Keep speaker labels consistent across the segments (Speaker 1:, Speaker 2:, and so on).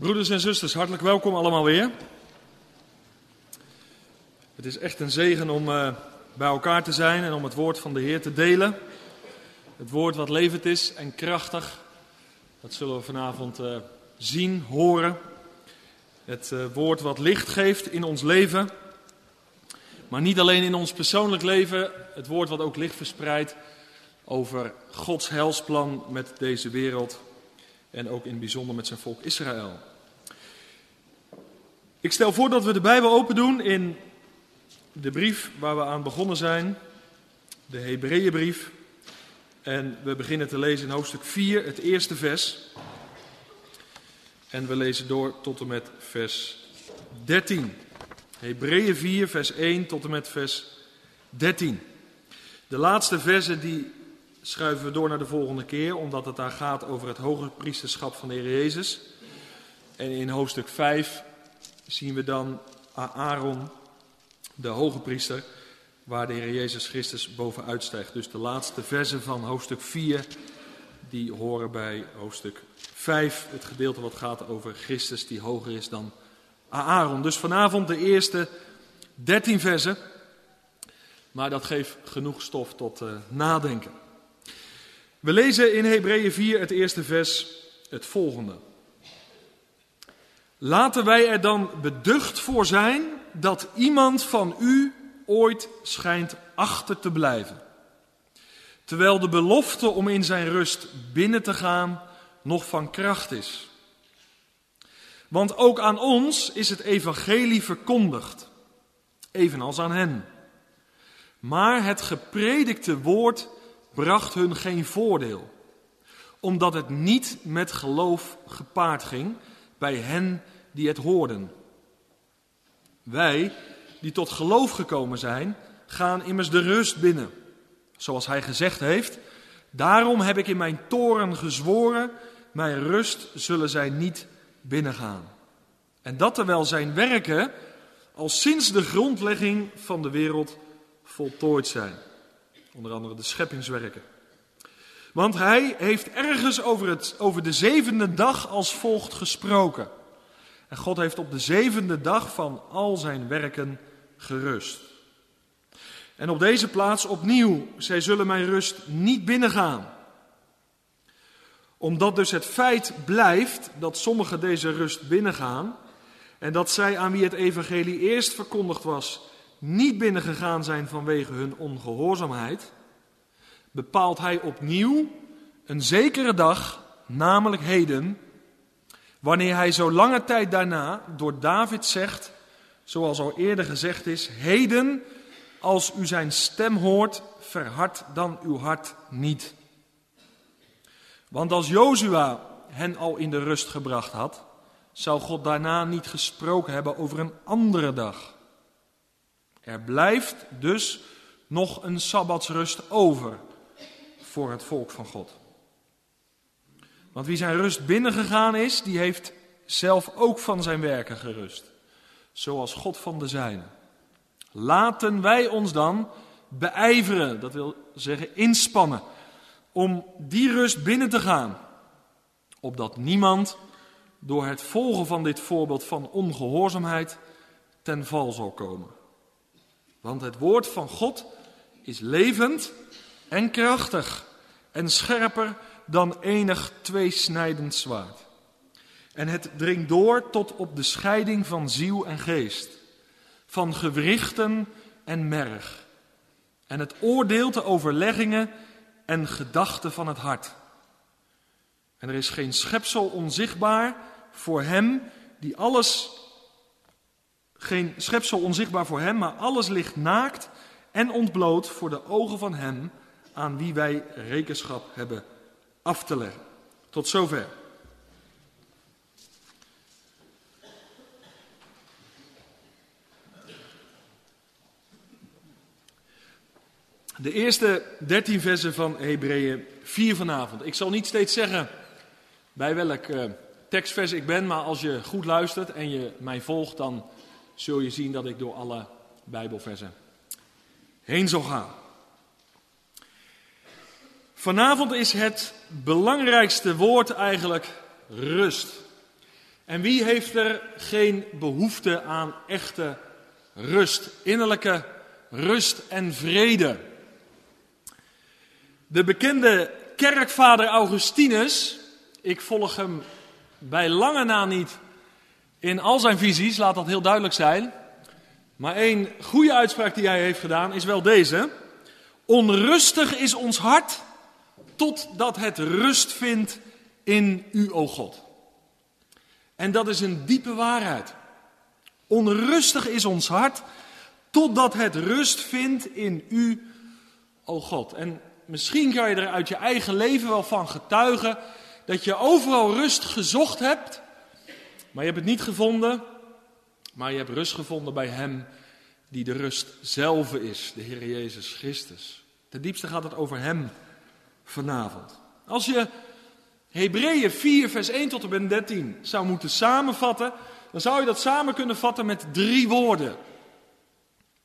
Speaker 1: Broeders en zusters, hartelijk welkom allemaal weer. Het is echt een zegen om uh, bij elkaar te zijn en om het woord van de Heer te delen. Het woord wat levend is en krachtig. Dat zullen we vanavond uh, zien, horen. Het uh, woord wat licht geeft in ons leven. Maar niet alleen in ons persoonlijk leven. Het woord wat ook licht verspreidt over Gods helsplan met deze wereld. En ook in het bijzonder met zijn volk Israël. Ik stel voor dat we de Bijbel open doen in de brief waar we aan begonnen zijn, de Hebreeënbrief. En we beginnen te lezen in hoofdstuk 4, het eerste vers. En we lezen door tot en met vers 13. Hebreeën 4, vers 1 tot en met vers 13. De laatste versen die schuiven we door naar de volgende keer, omdat het daar gaat over het hoge priesterschap van de Heer Jezus. En in hoofdstuk 5 zien we dan Aaron, de hoge priester, waar de Heer Jezus Christus bovenuit stijgt. Dus de laatste versen van hoofdstuk 4, die horen bij hoofdstuk 5, het gedeelte wat gaat over Christus die hoger is dan Aaron. Dus vanavond de eerste 13 versen, maar dat geeft genoeg stof tot uh, nadenken. We lezen in Hebreeën 4 het eerste vers het volgende. Laten wij er dan beducht voor zijn dat iemand van u ooit schijnt achter te blijven. Terwijl de belofte om in zijn rust binnen te gaan nog van kracht is. Want ook aan ons is het evangelie verkondigd, evenals aan hen. Maar het gepredikte woord bracht hun geen voordeel, omdat het niet met geloof gepaard ging bij hen die het hoorden. Wij, die tot geloof gekomen zijn, gaan immers de rust binnen. Zoals hij gezegd heeft, daarom heb ik in mijn toren gezworen, mijn rust zullen zij niet binnengaan. En dat terwijl zijn werken al sinds de grondlegging van de wereld voltooid zijn. Onder andere de scheppingswerken. Want hij heeft ergens over, het, over de zevende dag als volgt gesproken. En God heeft op de zevende dag van al zijn werken gerust. En op deze plaats opnieuw, zij zullen mijn rust niet binnengaan. Omdat dus het feit blijft dat sommigen deze rust binnengaan en dat zij aan wie het evangelie eerst verkondigd was, niet binnengegaan zijn vanwege hun ongehoorzaamheid, bepaalt hij opnieuw een zekere dag, namelijk heden, wanneer hij zo lange tijd daarna door David zegt, zoals al eerder gezegd is, heden, als u zijn stem hoort, verhard dan uw hart niet. Want als Jozua hen al in de rust gebracht had, zou God daarna niet gesproken hebben over een andere dag. Er blijft dus nog een sabbatsrust over voor het volk van God. Want wie zijn rust binnengegaan is, die heeft zelf ook van zijn werken gerust. Zoals God van de zijne. Laten wij ons dan beijveren, dat wil zeggen inspannen, om die rust binnen te gaan. Opdat niemand door het volgen van dit voorbeeld van ongehoorzaamheid ten val zal komen. Want het woord van God is levend en krachtig en scherper dan enig tweesnijdend zwaard. En het dringt door tot op de scheiding van ziel en geest, van gewrichten en merg. En het oordeelt de overleggingen en gedachten van het hart. En er is geen schepsel onzichtbaar voor hem die alles, geen schepsel onzichtbaar voor hem, maar alles ligt naakt en ontbloot voor de ogen van hem aan wie wij rekenschap hebben af te leggen. Tot zover. De eerste dertien versen van Hebreeën 4 vanavond. Ik zal niet steeds zeggen bij welk uh, tekstvers ik ben, maar als je goed luistert en je mij volgt, dan zul je zien dat ik door alle Bijbelversen heen zal gaan. Vanavond is het belangrijkste woord eigenlijk rust. En wie heeft er geen behoefte aan echte rust, innerlijke rust en vrede? De bekende kerkvader Augustinus, ik volg hem bij lange na niet in al zijn visies, laat dat heel duidelijk zijn. Maar één goede uitspraak die hij heeft gedaan is wel deze. Onrustig is ons hart totdat het rust vindt in u, o God. En dat is een diepe waarheid. Onrustig is ons hart totdat het rust vindt in u, o God. En misschien kan je er uit je eigen leven wel van getuigen dat je overal rust gezocht hebt, maar je hebt het niet gevonden, maar je hebt rust gevonden bij Hem die de rust zelf is, de Heer Jezus Christus. Ten diepste gaat het over Hem vanavond. Als je Hebreeën 4, vers 1 tot en met 13 zou moeten samenvatten, dan zou je dat samen kunnen vatten met drie woorden.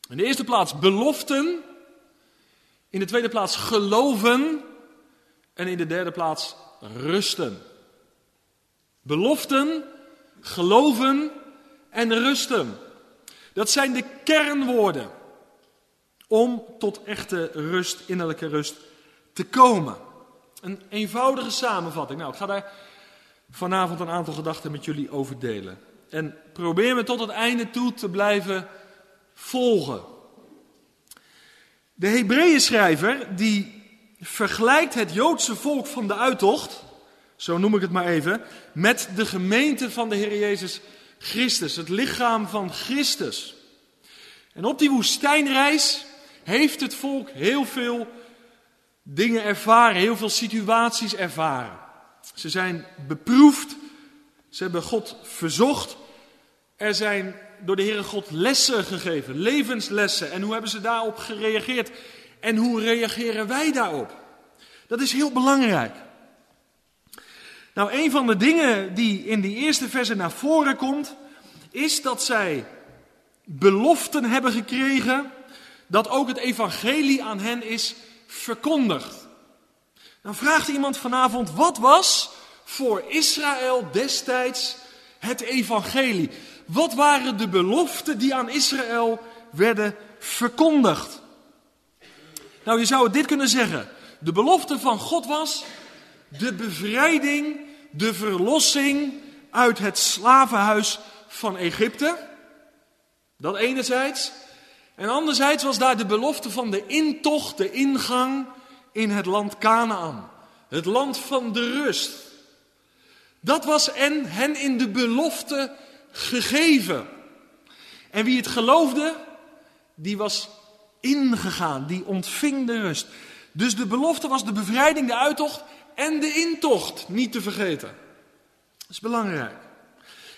Speaker 1: In de eerste plaats beloften, in de tweede plaats geloven en in de derde plaats rusten. Beloften, geloven en rusten. Dat zijn de kernwoorden om tot echte rust, innerlijke rust te komen. Een eenvoudige samenvatting. Nou, ik ga daar vanavond een aantal gedachten met jullie over delen. En probeer me tot het einde toe te blijven volgen. De Hebreeën schrijver die vergelijkt het Joodse volk van de uittocht, zo noem ik het maar even, met de gemeente van de Heer Jezus Christus, het lichaam van Christus. En op die woestijnreis heeft het volk heel veel dingen ervaren, heel veel situaties ervaren. Ze zijn beproefd, ze hebben God verzocht. Er zijn door de Heere God lessen gegeven, levenslessen. En hoe hebben ze daarop gereageerd? En hoe reageren wij daarop? Dat is heel belangrijk. Nou, een van de dingen die in die eerste verse naar voren komt, is dat zij beloften hebben gekregen dat ook het evangelie aan hen is verkondigd. Dan vraagt iemand vanavond, wat was voor Israël destijds het evangelie? Wat waren de beloften die aan Israël werden verkondigd? Nou, je zou dit kunnen zeggen. De belofte van God was de bevrijding, de verlossing uit het slavenhuis van Egypte. Dat enerzijds. En anderzijds was daar de belofte van de intocht, de ingang in het land Canaan. Het land van de rust. Dat was en hen in de belofte gegeven. En wie het geloofde, die was ingegaan, die ontving de rust. Dus de belofte was de bevrijding, de uittocht en de intocht niet te vergeten. Dat is belangrijk.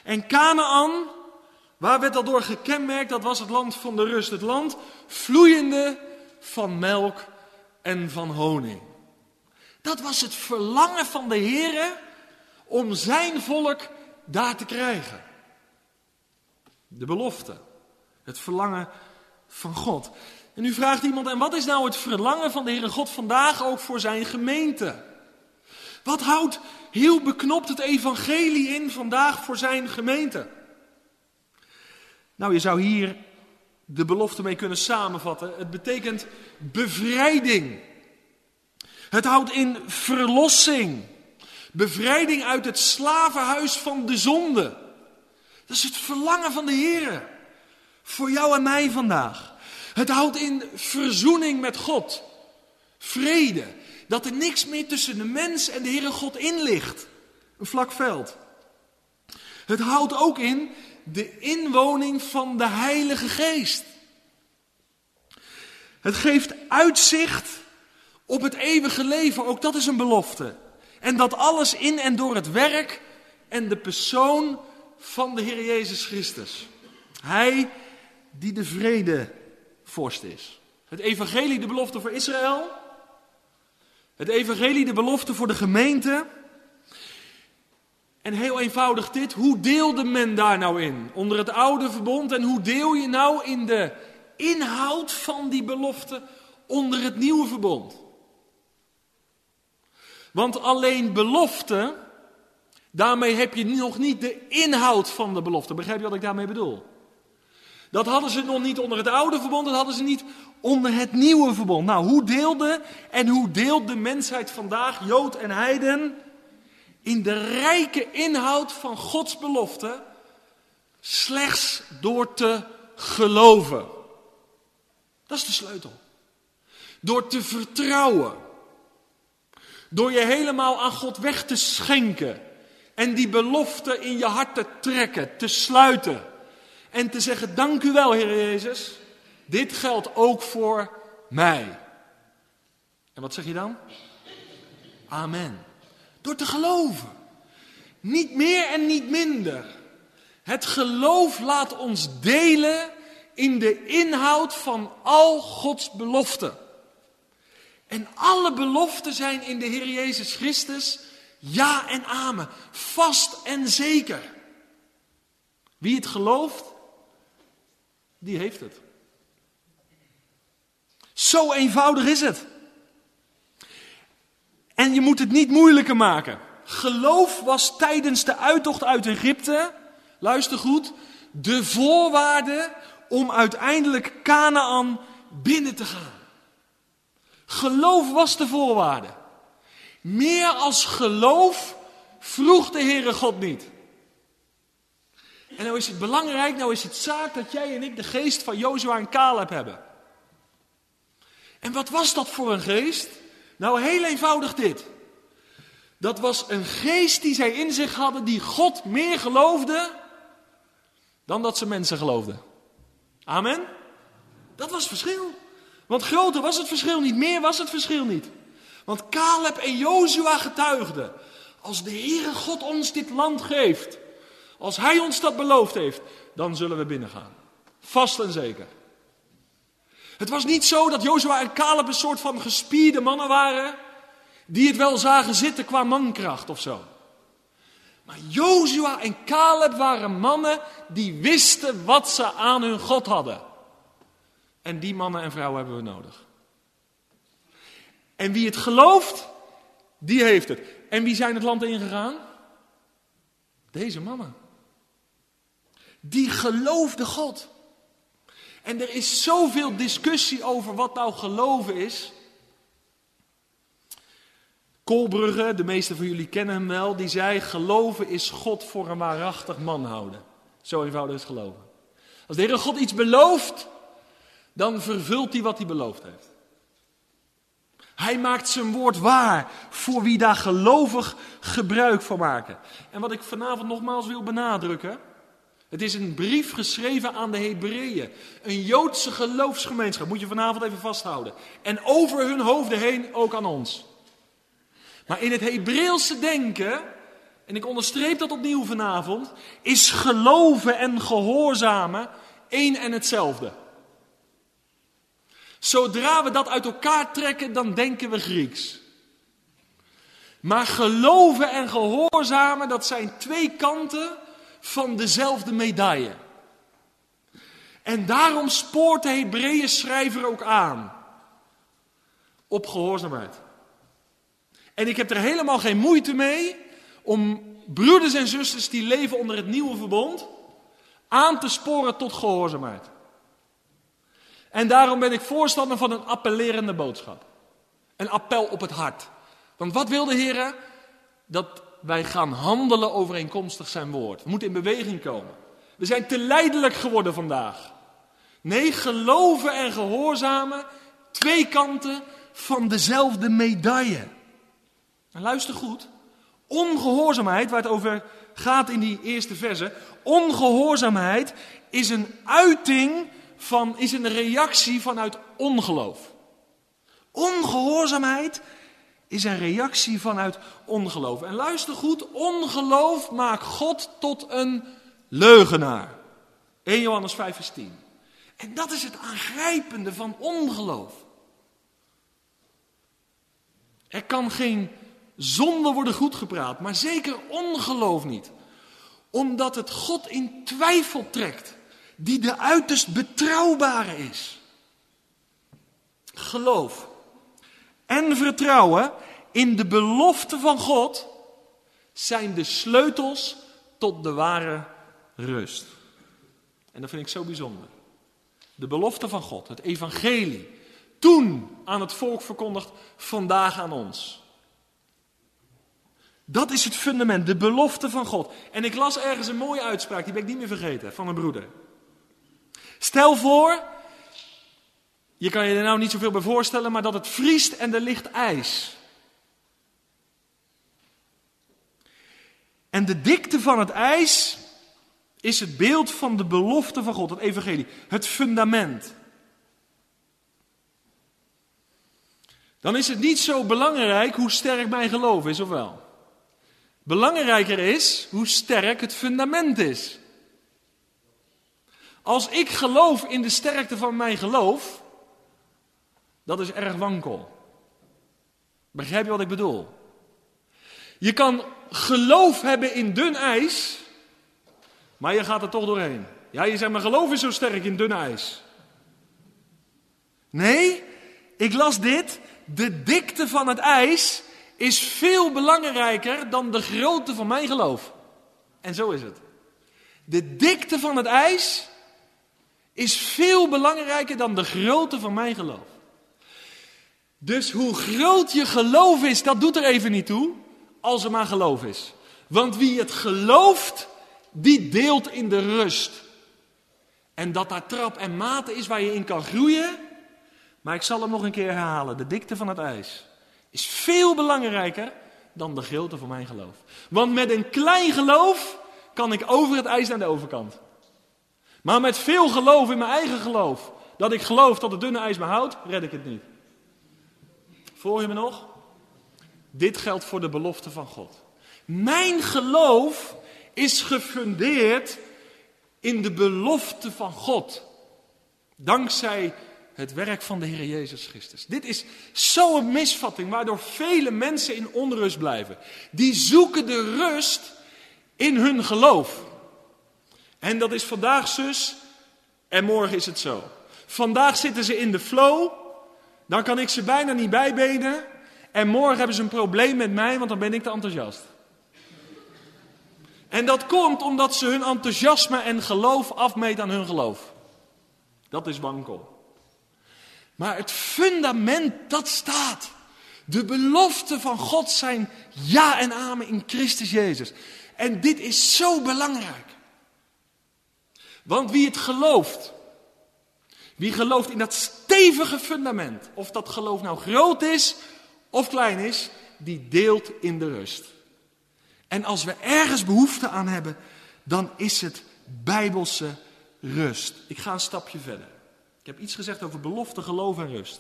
Speaker 1: En Canaan, waar werd dat door gekenmerkt? Dat was het land van de rust. Het land vloeiende van melk en van honing. Dat was het verlangen van de Heer om zijn volk daar te krijgen. De belofte. Het verlangen van God. En nu vraagt iemand, en wat is nou het verlangen van de Heere God vandaag ook voor zijn gemeente? Wat houdt heel beknopt het evangelie in vandaag voor zijn gemeente? Nou, je zou hier de belofte mee kunnen samenvatten. Het betekent bevrijding. Het houdt in verlossing. Bevrijding uit het slavenhuis van de zonde. Dat is het verlangen van de Heer. Voor jou en mij vandaag. Het houdt in verzoening met God. Vrede. Dat er niks meer tussen de mens en de Heere God in ligt. Een vlak veld. Het houdt ook in de inwoning van de Heilige Geest. Het geeft uitzicht op het eeuwige leven. Ook dat is een belofte. En dat alles in en door het werk en de persoon van de Heer Jezus Christus. Hij die de vrede vorst is. Het evangelie de belofte voor Israël. Het evangelie de belofte voor de gemeente. En heel eenvoudig dit, hoe deelde men daar nou in? Onder het oude verbond en hoe deel je nou in de inhoud van die belofte onder het nieuwe verbond? Want alleen beloften, Daarmee heb je nog niet de inhoud van de belofte. Begrijp je wat ik daarmee bedoel? Dat hadden ze nog niet onder het oude verbond, dat hadden ze niet onder het nieuwe verbond. Nou, hoe deelde en hoe deelt de mensheid vandaag, Jood en Heiden, in de rijke inhoud van Gods belofte? Slechts door te geloven. Dat is de sleutel. Door te vertrouwen. Door je helemaal aan God weg te schenken. En die belofte in je hart te trekken, te sluiten. En te zeggen, dank u wel Heer Jezus. Dit geldt ook voor mij. En wat zeg je dan? Amen. Door te geloven. Niet meer en niet minder. Het geloof laat ons delen in de inhoud van al Gods beloften. En alle beloften zijn in de Heer Jezus Christus ja en amen, vast en zeker. Wie het gelooft, die heeft het. Zo eenvoudig is het. En je moet het niet moeilijker maken. Geloof was tijdens de uittocht uit Egypte, luister goed, de voorwaarde om uiteindelijk Canaan binnen te gaan. Geloof was de voorwaarde. Meer als geloof vroeg de Heere God niet. En nou is het belangrijk, nou is het zaak dat jij en ik de geest van Jozua en Caleb hebben. En wat was dat voor een geest? Nou, heel eenvoudig dit. Dat was een geest die zij in zich hadden, die God meer geloofde dan dat ze mensen geloofden. Amen? Dat was het verschil. Want groter was het verschil niet, meer was het verschil niet. Want Caleb en Jozua getuigden. Als de Heere God ons dit land geeft, als Hij ons dat beloofd heeft, dan zullen we binnengaan. Vast en zeker. Het was niet zo dat Jozua en Caleb een soort van gespierde mannen waren, die het wel zagen zitten qua mankracht of zo. Maar Jozua en Caleb waren mannen die wisten wat ze aan hun God hadden. En die mannen en vrouwen hebben we nodig. En wie het gelooft, die heeft het. En wie zijn het land ingegaan? Deze mannen. Die geloofden God. En er is zoveel discussie over wat nou geloven is. Kolbrugge, de meeste van jullie kennen hem wel, die zei: Geloven is God voor een waarachtig man houden. Zo eenvoudig is geloven. Als de Heere God iets belooft, dan vervult hij wat hij beloofd heeft. Hij maakt zijn woord waar voor wie daar gelovig gebruik van maken. En wat ik vanavond nogmaals wil benadrukken. Het is een brief geschreven aan de Hebreeën. Een Joodse geloofsgemeenschap, moet je vanavond even vasthouden. En over hun hoofden heen ook aan ons. Maar in het Hebreeuwse denken, en ik onderstreep dat opnieuw vanavond, is geloven en gehoorzamen één en hetzelfde. Zodra we dat uit elkaar trekken, dan denken we Grieks. Maar geloven en gehoorzamen, dat zijn twee kanten van dezelfde medaille. En daarom spoort de Hebreeën schrijver ook aan op gehoorzaamheid. En ik heb er helemaal geen moeite mee om broeders en zusters die leven onder het nieuwe verbond aan te sporen tot gehoorzaamheid. En daarom ben ik voorstander van een appellerende boodschap. Een appel op het hart. Want wat wil de Heer? Dat wij gaan handelen overeenkomstig zijn woord. We moeten in beweging komen. We zijn te leidelijk geworden vandaag. Nee, geloven en gehoorzamen, twee kanten van dezelfde medaille. En luister goed. Ongehoorzaamheid, waar het over gaat in die eerste verse. Ongehoorzaamheid is een uiting van, is een reactie vanuit ongeloof. Ongehoorzaamheid is een reactie vanuit ongeloof. En luister goed, ongeloof maakt God tot een leugenaar. 1 Johannes 5 vers 10. En dat is het aangrijpende van ongeloof. Er kan geen zonde worden goedgepraat, maar zeker ongeloof niet. Omdat het God in twijfel trekt die de uiterst betrouwbare is. Geloof en vertrouwen in de belofte van God zijn de sleutels tot de ware rust. En dat vind ik zo bijzonder. De belofte van God, het evangelie. Toen aan het volk verkondigd, vandaag aan ons. Dat is het fundament, de belofte van God. En ik las ergens een mooie uitspraak, die ben ik niet meer vergeten, van een broeder. Stel voor, je kan je er nou niet zoveel bij voorstellen, maar dat het vriest en er ligt ijs. En de dikte van het ijs is het beeld van de belofte van God, het evangelie, het fundament. Dan is het niet zo belangrijk hoe sterk mijn geloof is, of wel? Belangrijker is hoe sterk het fundament is. Als ik geloof in de sterkte van mijn geloof, dat is erg wankel. Begrijp je wat ik bedoel? Je kan geloof hebben in dun ijs, maar je gaat er toch doorheen. Ja, je zegt, mijn geloof is zo sterk in dun ijs. Nee, ik las dit. De dikte van het ijs is veel belangrijker dan de grootte van mijn geloof. En zo is het. De dikte van het ijs is veel belangrijker dan de grootte van mijn geloof. Dus hoe groot je geloof is, dat doet er even niet toe, als er maar geloof is. Want wie het gelooft, die deelt in de rust. En dat daar trap en mate is waar je in kan groeien. Maar ik zal hem nog een keer herhalen. De dikte van het ijs is veel belangrijker dan de grootte van mijn geloof. Want met een klein geloof kan ik over het ijs naar de overkant. Maar met veel geloof in mijn eigen geloof, dat ik geloof dat het dunne ijs me houdt, red ik het niet. Volg je me nog? Dit geldt voor de belofte van God. Mijn geloof is gefundeerd in de belofte van God. Dankzij het werk van de Heer Jezus Christus. Dit is zo'n misvatting waardoor vele mensen in onrust blijven. Die zoeken de rust in hun geloof. En dat is vandaag zus en morgen is het zo. Vandaag zitten ze in de flow, dan kan ik ze bijna niet bijbenen. En morgen hebben ze een probleem met mij, want dan ben ik te enthousiast. En dat komt omdat ze hun enthousiasme en geloof afmeten aan hun geloof. Dat is wankel. Maar het fundament, dat staat. De beloften van God zijn ja en amen in Christus Jezus. En dit is zo belangrijk. Want wie het gelooft, wie gelooft in dat stevige fundament, of dat geloof nou groot is of klein is, die deelt in de rust. En als we ergens behoefte aan hebben, dan is het bijbelse rust. Ik ga een stapje verder. Ik heb iets gezegd over belofte, geloof en rust.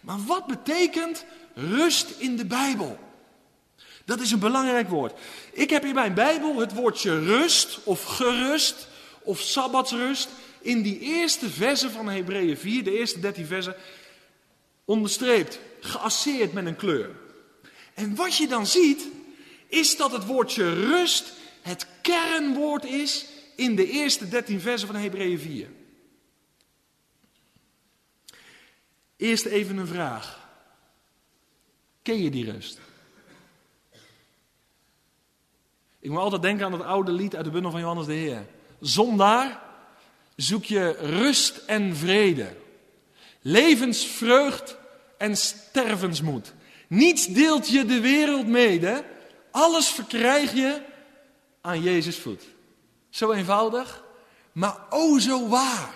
Speaker 1: Maar wat betekent rust in de Bijbel? Dat is een belangrijk woord. Ik heb in mijn Bijbel het woordje rust of gerust of sabbatsrust in die eerste versen van Hebreeën 4, de eerste 13 versen, onderstreept, geasseerd met een kleur. En wat je dan ziet, is dat het woordje rust het kernwoord is in de eerste 13 versen van Hebreeën 4. Eerst even een vraag. Ken je die rust? Ik moet altijd denken aan het oude lied uit de bundel van Johannes de Heer. Zondaar, zoek je rust en vrede. Levensvreugd en stervensmoed. Niets deelt je de wereld mede. Alles verkrijg je aan Jezus voet. Zo eenvoudig, maar o zo waar.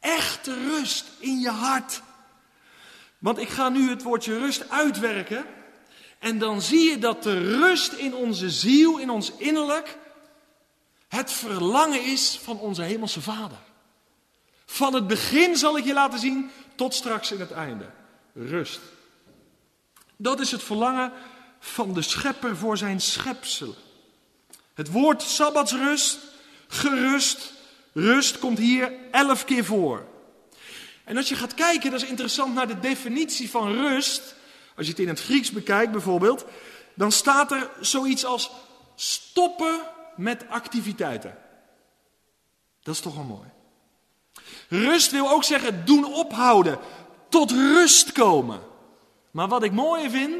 Speaker 1: Echte rust in je hart. Want ik ga nu het woordje rust uitwerken. En dan zie je dat de rust in onze ziel, in ons innerlijk, het verlangen is van onze hemelse Vader. Van het begin zal ik je laten zien tot straks in het einde. Rust. Dat is het verlangen van de schepper voor zijn schepsel. Het woord sabbatsrust, gerust, rust komt hier elf keer voor. En als je gaat kijken, dat is interessant, naar de definitie van rust. Als je het in het Grieks bekijkt bijvoorbeeld, dan staat er zoiets als stoppen met activiteiten. Dat is toch wel mooi. Rust wil ook zeggen doen ophouden, tot rust komen. Maar wat ik mooi vind,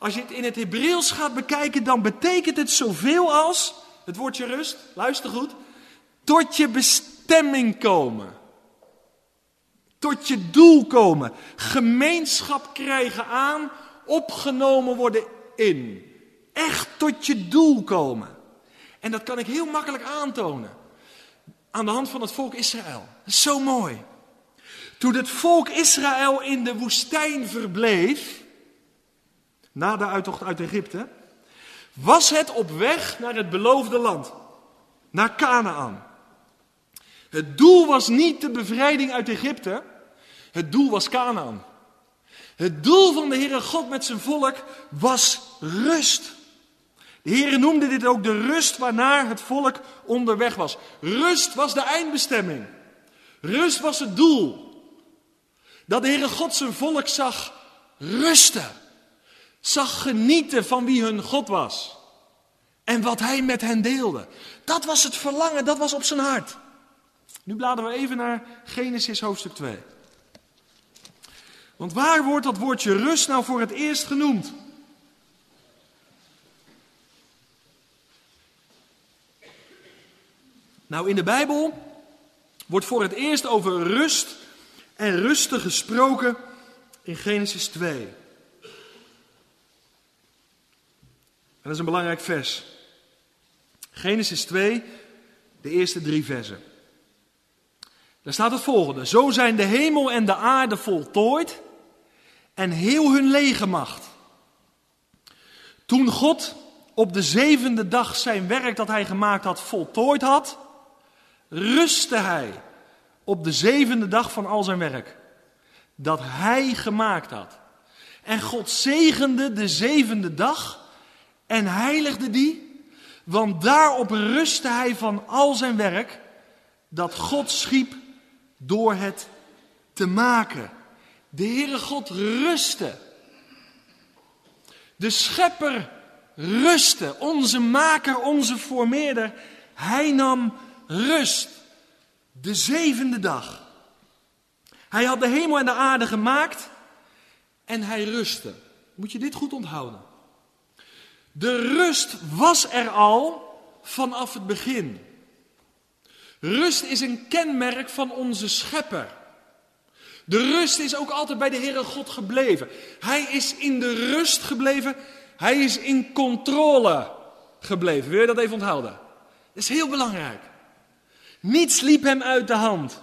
Speaker 1: Als je het in het Hebreeuws gaat bekijken, dan betekent het zoveel als, het woordje rust, luister goed, tot je bestemming komen. Tot je doel komen. Gemeenschap krijgen aan, opgenomen worden in. Echt tot je doel komen. En dat kan ik heel makkelijk aantonen. Aan de hand van het volk Israël. Is zo mooi. Toen het volk Israël in de woestijn verbleef, na de uittocht uit Egypte, was het op weg naar het beloofde land, naar Canaan. Het doel was niet de bevrijding uit Egypte, het doel was Canaan. Het doel van de Heere God met zijn volk was rust. De noemde dit ook de rust waarnaar het volk onderweg was. Rust was de eindbestemming. Rust was het doel. Dat de Heere God zijn volk zag rusten. Zag genieten van wie hun God was. En wat hij met hen deelde. Dat was het verlangen, dat was op zijn hart. Nu bladeren we even naar Genesis hoofdstuk 2. Want waar wordt dat woordje rust nou voor het eerst genoemd? Nou, in de Bijbel wordt voor het eerst over rust en rusten gesproken in Genesis 2. En dat is een belangrijk vers. Genesis 2, de eerste drie versen. Daar staat het volgende. Zo zijn de hemel en de aarde voltooid en heel hun legermacht. Toen God op de zevende dag zijn werk dat hij gemaakt had voltooid had, rustte hij op de zevende dag van al zijn werk dat hij gemaakt had. En God zegende de zevende dag en heiligde die, want daarop rustte hij van al zijn werk dat God schiep door het te maken. De Heere God rustte. De schepper rustte. Onze maker, onze formeerder. Hij nam rust. De zevende dag. Hij had de hemel en de aarde gemaakt en hij rustte. Moet je dit goed onthouden. De rust was er al vanaf het begin. Rust is een kenmerk van onze schepper. De rust is ook altijd bij de Heere God gebleven. Hij is in de rust gebleven. Hij is in controle gebleven. Wil je dat even onthouden? Dat is heel belangrijk. Niets liep hem uit de hand.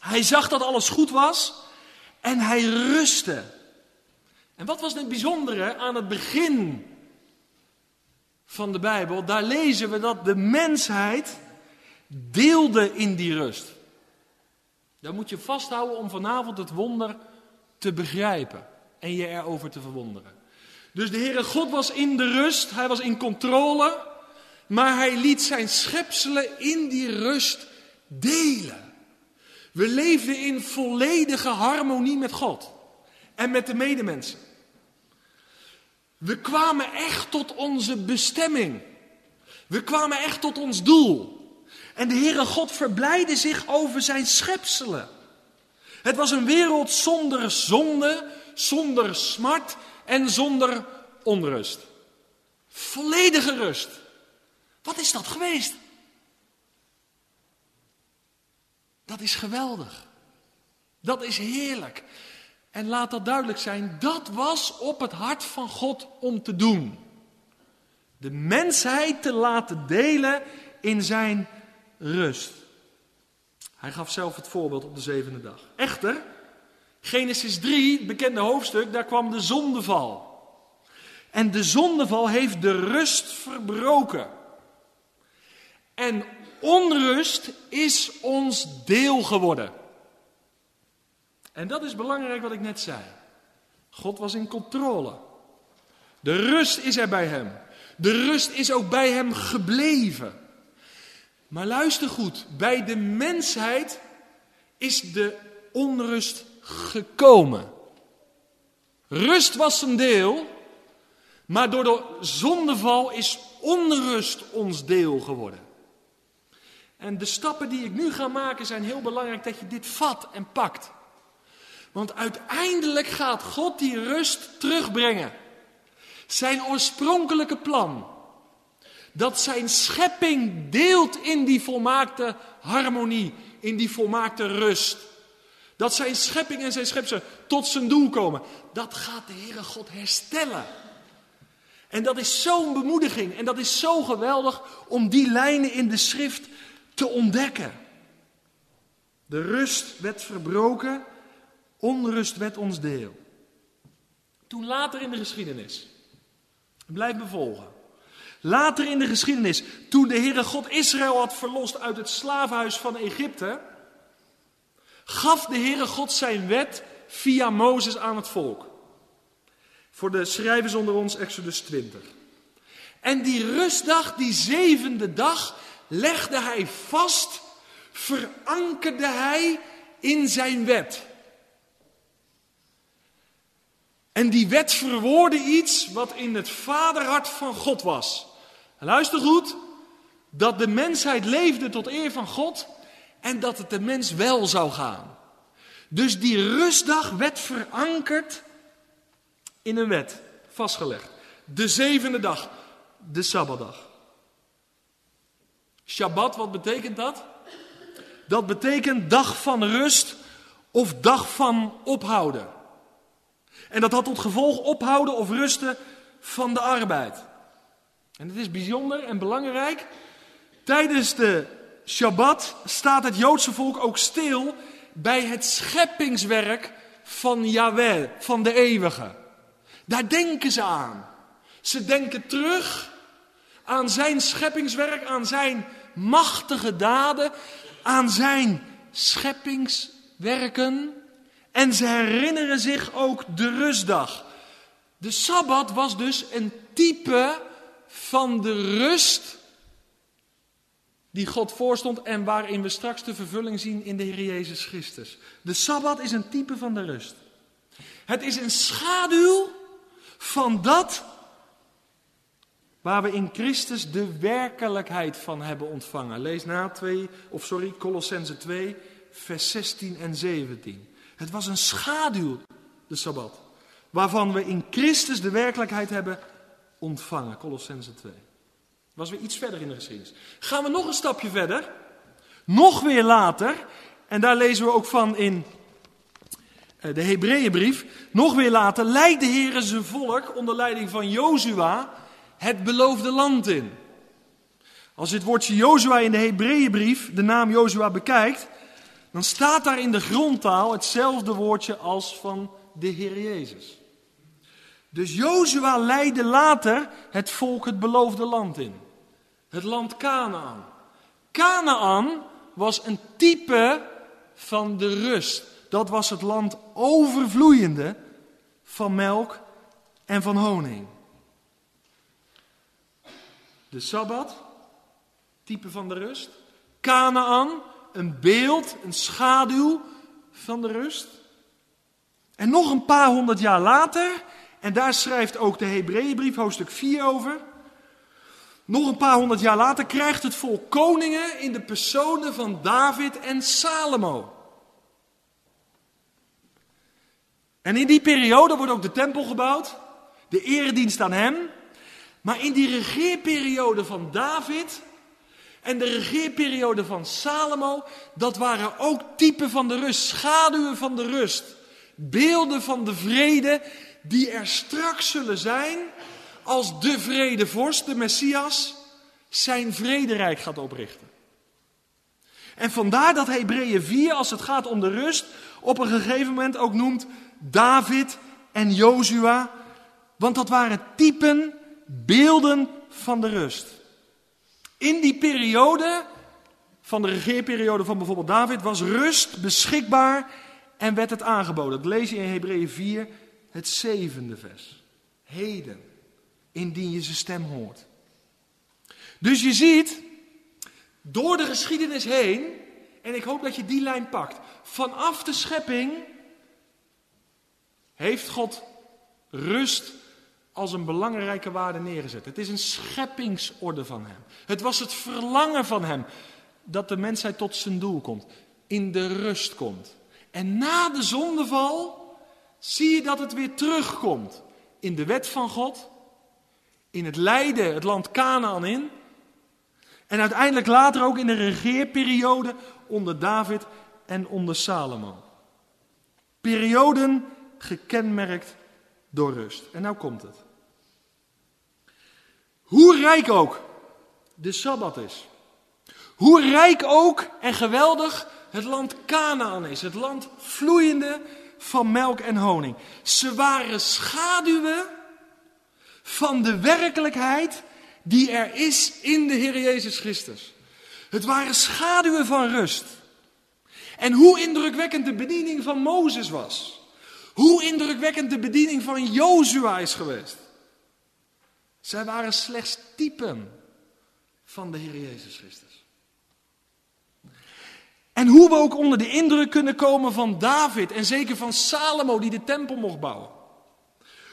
Speaker 1: Hij zag dat alles goed was en hij rustte. En wat was het bijzondere aan het begin van de Bijbel? Daar lezen we dat de mensheid deelde in die rust. Daar moet je vasthouden om vanavond het wonder te begrijpen en je erover te verwonderen. Dus de Heere God was in de rust, hij was in controle, maar hij liet zijn schepselen in die rust delen. We leefden in volledige harmonie met God en met de medemensen. We kwamen echt tot onze bestemming. We kwamen echt tot ons doel. En de Heere God verblijde zich over zijn schepselen. Het was een wereld zonder zonde, zonder smart en zonder onrust. Volledige rust. Wat is dat geweest? Dat is geweldig. Dat is heerlijk. En laat dat duidelijk zijn, dat was op het hart van God om te doen. De mensheid te laten delen in zijn rust. Hij gaf zelf het voorbeeld op de zevende dag. Echter, Genesis 3, het bekende hoofdstuk, daar kwam de zondeval. En de zondeval heeft de rust verbroken. En onrust is ons deel geworden. En dat is belangrijk wat ik net zei. God was in controle. De rust is er bij hem. De rust is ook bij hem gebleven. Maar luister goed, bij de mensheid is de onrust gekomen. Rust was een deel, maar door de zondeval is onrust ons deel geworden. En de stappen die ik nu ga maken zijn heel belangrijk dat je dit vat en pakt. Want uiteindelijk gaat God die rust terugbrengen. Zijn oorspronkelijke plan. Dat zijn schepping deelt in die volmaakte harmonie, in die volmaakte rust. Dat zijn schepping en zijn schepsel tot zijn doel komen. Dat gaat de Heere God herstellen. En dat is zo'n bemoediging en dat is zo geweldig om die lijnen in de schrift te ontdekken. De rust werd verbroken, onrust werd ons deel. Toen later in de geschiedenis, blijf me volgen. Later in de geschiedenis, toen de Heere God Israël had verlost uit het slavenhuis van Egypte, gaf de Heere God zijn wet via Mozes aan het volk. Voor de schrijvers onder ons, Exodus 20. En die rustdag, die zevende dag, legde hij vast, verankerde hij in zijn wet. En die wet verwoordde iets wat in het vaderhart van God was. luister goed, dat de mensheid leefde tot eer van God en dat het de mens wel zou gaan. Dus die rustdag werd verankerd in een wet, vastgelegd. De zevende dag, de Sabbatdag. Shabbat, wat betekent dat? Dat betekent dag van rust of dag van ophouden. En dat had tot gevolg ophouden of rusten van de arbeid. En het is bijzonder en belangrijk. Tijdens de Shabbat staat het Joodse volk ook stil bij het scheppingswerk van Yahweh, van de eeuwige. Daar denken ze aan. Ze denken terug aan zijn scheppingswerk, aan zijn machtige daden, aan zijn scheppingswerken. En ze herinneren zich ook de rustdag. De Sabbat was dus een type van de rust die God voorstond en waarin we straks de vervulling zien in de Heer Jezus Christus. De Sabbat is een type van de rust. Het is een schaduw van dat waar we in Christus de werkelijkheid van hebben ontvangen. Lees na 2, of sorry, Colossense 2, vers 16 en 17. Het was een schaduw, de Sabbat, waarvan we in Christus de werkelijkheid hebben ontvangen. Colossense 2. Was weer iets verder in de geschiedenis. Gaan we nog een stapje verder. Nog weer later. En daar lezen we ook van in eh, de Hebreeënbrief. Nog weer later leidt de Heer zijn volk onder leiding van Jozua het beloofde land in. Als je het woordje Jozua in de Hebreeënbrief, de naam Jozua bekijkt, dan staat daar in de grondtaal hetzelfde woordje als van de Heer Jezus. Dus Jozua leidde later het volk het beloofde land in. Het land Canaan. Canaan was een type van de rust. Dat was het land overvloeiende van melk en van honing. De Sabbat, type van de rust. Canaan, een beeld, een schaduw van de rust. En nog een paar honderd jaar later, en daar schrijft ook de Hebreeënbrief hoofdstuk 4 over. Nog een paar honderd jaar later krijgt het volk koningen in de personen van David en Salomo. En in die periode wordt ook de tempel gebouwd, de eredienst aan hem. Maar in die regeerperiode van David en de regeerperiode van Salomo, dat waren ook typen van de rust, schaduwen van de rust. Beelden van de vrede die er straks zullen zijn als de vredevorst, de Messias, zijn vrederijk gaat oprichten. En vandaar dat Hebreeën 4, als het gaat om de rust, op een gegeven moment ook noemt David en Jozua. Want dat waren typen, beelden van de rust. In die periode, van de regeerperiode van bijvoorbeeld David, was rust beschikbaar en werd het aangeboden. Dat lees je in Hebreeën 4, het zevende vers. Heden, indien je zijn stem hoort. Dus je ziet, door de geschiedenis heen, en ik hoop dat je die lijn pakt, vanaf de schepping heeft God rust als een belangrijke waarde neergezet. Het is een scheppingsorde van Hem. Het was het verlangen van Hem dat de mensheid tot zijn doel komt, in de rust komt. En na de zondeval zie je dat het weer terugkomt in de wet van God in het lijden het land Canaan in. En uiteindelijk later ook in de regeerperiode onder David en onder Salomo. Perioden gekenmerkt door rust. En nou komt het. Hoe rijk ook de Sabbat is. Hoe rijk ook en geweldig het land Canaan is. Het land vloeiende van melk en honing. Ze waren schaduwen van de werkelijkheid die er is in de Heer Jezus Christus. Het waren schaduwen van rust. En hoe indrukwekkend de bediening van Mozes was. Hoe indrukwekkend de bediening van Jozua is geweest. Zij waren slechts typen van de Heer Jezus Christus. En hoe we ook onder de indruk kunnen komen van David en zeker van Salomo die de tempel mocht bouwen.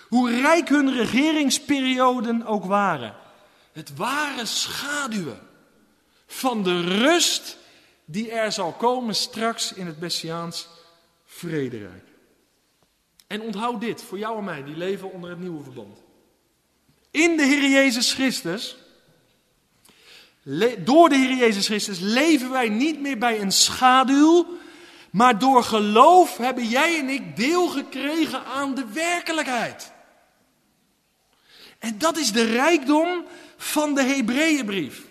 Speaker 1: Hoe rijk hun regeringsperioden ook waren. Het waren schaduwen van de rust die er zal komen straks in het Messiaans vrederijk. En onthoud dit voor jou en mij, die leven onder het nieuwe verband. In de Heer Jezus Christus, door de Heer Jezus Christus, leven wij niet meer bij een schaduw, maar door geloof hebben jij en ik deel gekregen aan de werkelijkheid. En dat is de rijkdom van de Hebreeënbrief.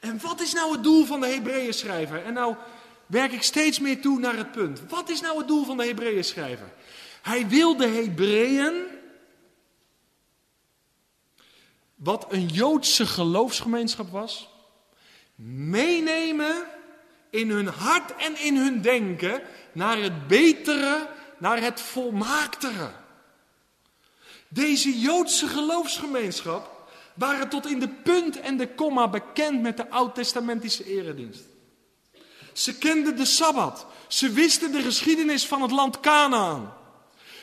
Speaker 1: En wat is nou het doel van de Hebreeën schrijver? En nou werk ik steeds meer toe naar het punt. Wat is nou het doel van de Hebreeën schrijver? Hij wil de Hebreeën, wat een Joodse geloofsgemeenschap was, meenemen in hun hart en in hun denken naar het betere, naar het volmaaktere. Deze Joodse geloofsgemeenschap waren tot in de punt en de komma bekend met de oud-testamentische eredienst. Ze kenden de Sabbat. Ze wisten de geschiedenis van het land Canaan.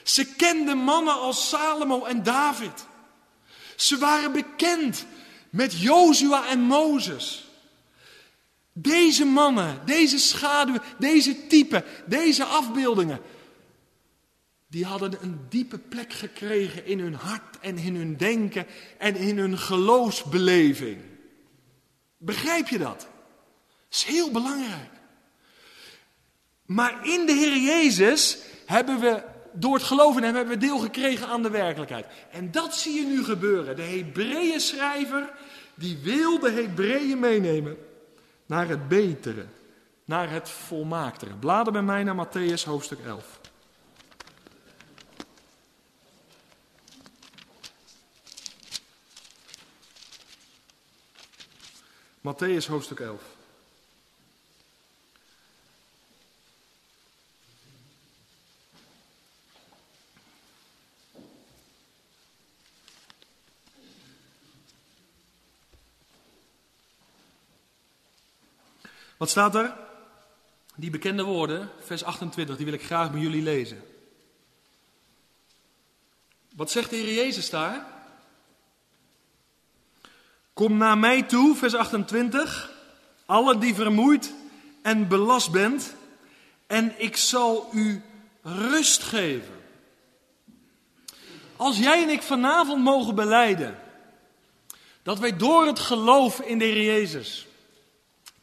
Speaker 1: Ze kenden mannen als Salomo en David. Ze waren bekend met Jozua en Mozes. Deze mannen, deze schaduwen, deze typen, deze afbeeldingen, die hadden een diepe plek gekregen in hun hart en in hun denken en in hun geloofsbeleving. Begrijp je dat? Dat is heel belangrijk. Maar in de Heer Jezus hebben we, door het geloven in hem, hebben we deel gekregen aan de werkelijkheid. En dat zie je nu gebeuren. De Hebreeën schrijver, die wil de Hebreeën meenemen naar het betere, naar het volmaaktere. Blader bij mij naar Matthäus hoofdstuk 11. Matthäus hoofdstuk 11. Wat staat er? Die bekende woorden, vers 28, die wil ik graag met jullie lezen. Wat zegt de Heer Jezus daar? Kom naar mij toe, vers 28, alle die vermoeid en belast bent, en ik zal u rust geven. Als jij en ik vanavond mogen beleiden dat wij door het geloof in de Heer Jezus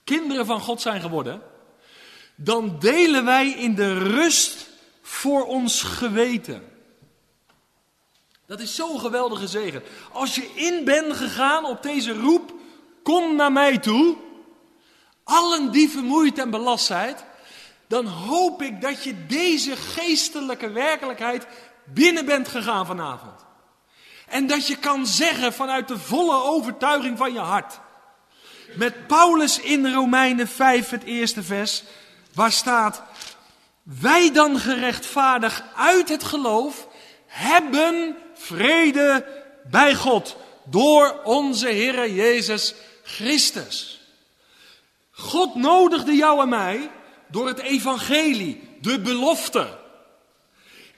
Speaker 1: kinderen van God zijn geworden, dan delen wij in de rust voor ons geweten. Dat is zo'n geweldige zegen. Als je in bent gegaan op deze roep, kom naar mij toe. Allen die vermoeid en belast zijn, dan hoop ik dat je deze geestelijke werkelijkheid binnen bent gegaan vanavond. En dat je kan zeggen vanuit de volle overtuiging van je hart. Met Paulus in Romeinen 5, het eerste vers, waar staat: Wij dan gerechtvaardigd uit het geloof hebben vrede bij God door onze Heer Jezus Christus. God nodigde jou en mij door het evangelie, de belofte.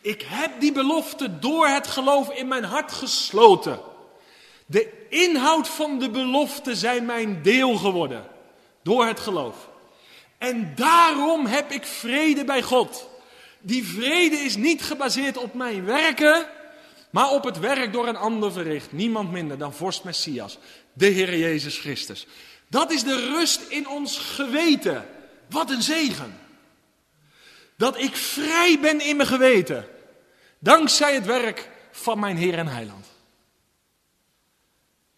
Speaker 1: Ik heb die belofte door het geloof in mijn hart gesloten. De inhoud van de belofte zijn mijn deel geworden door het geloof. En daarom heb ik vrede bij God. Die vrede is niet gebaseerd op mijn werken, maar op het werk door een ander verricht. Niemand minder dan vorst Messias, de Heer Jezus Christus. Dat is de rust in ons geweten. Wat een zegen. Dat ik vrij ben in mijn geweten. Dankzij het werk van mijn Heer en Heiland.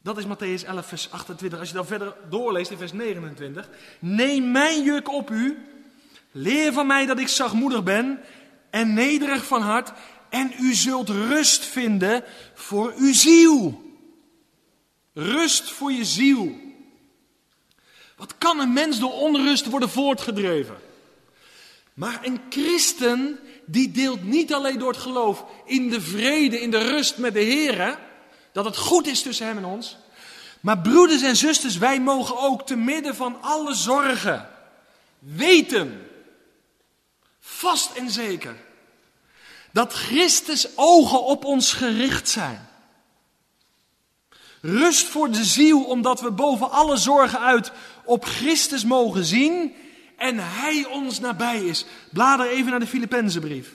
Speaker 1: Dat is Matthäus 11, vers 28. Als je dan verder doorleest in vers 29. Neem mijn juk op u. Leer van mij dat ik zachtmoedig ben en nederig van hart. En u zult rust vinden voor uw ziel. Rust voor je ziel. Wat kan een mens door onrust worden voortgedreven? Maar een christen die deelt niet alleen door het geloof in de vrede, in de rust met de Heer, dat het goed is tussen hem en ons. Maar broeders en zusters, wij mogen ook te midden van alle zorgen weten, vast en zeker, dat Christus ogen op ons gericht zijn. Rust voor de ziel, omdat we boven alle zorgen uit op Christus mogen zien en Hij ons nabij is. Blader even naar de Filippenzenbrief.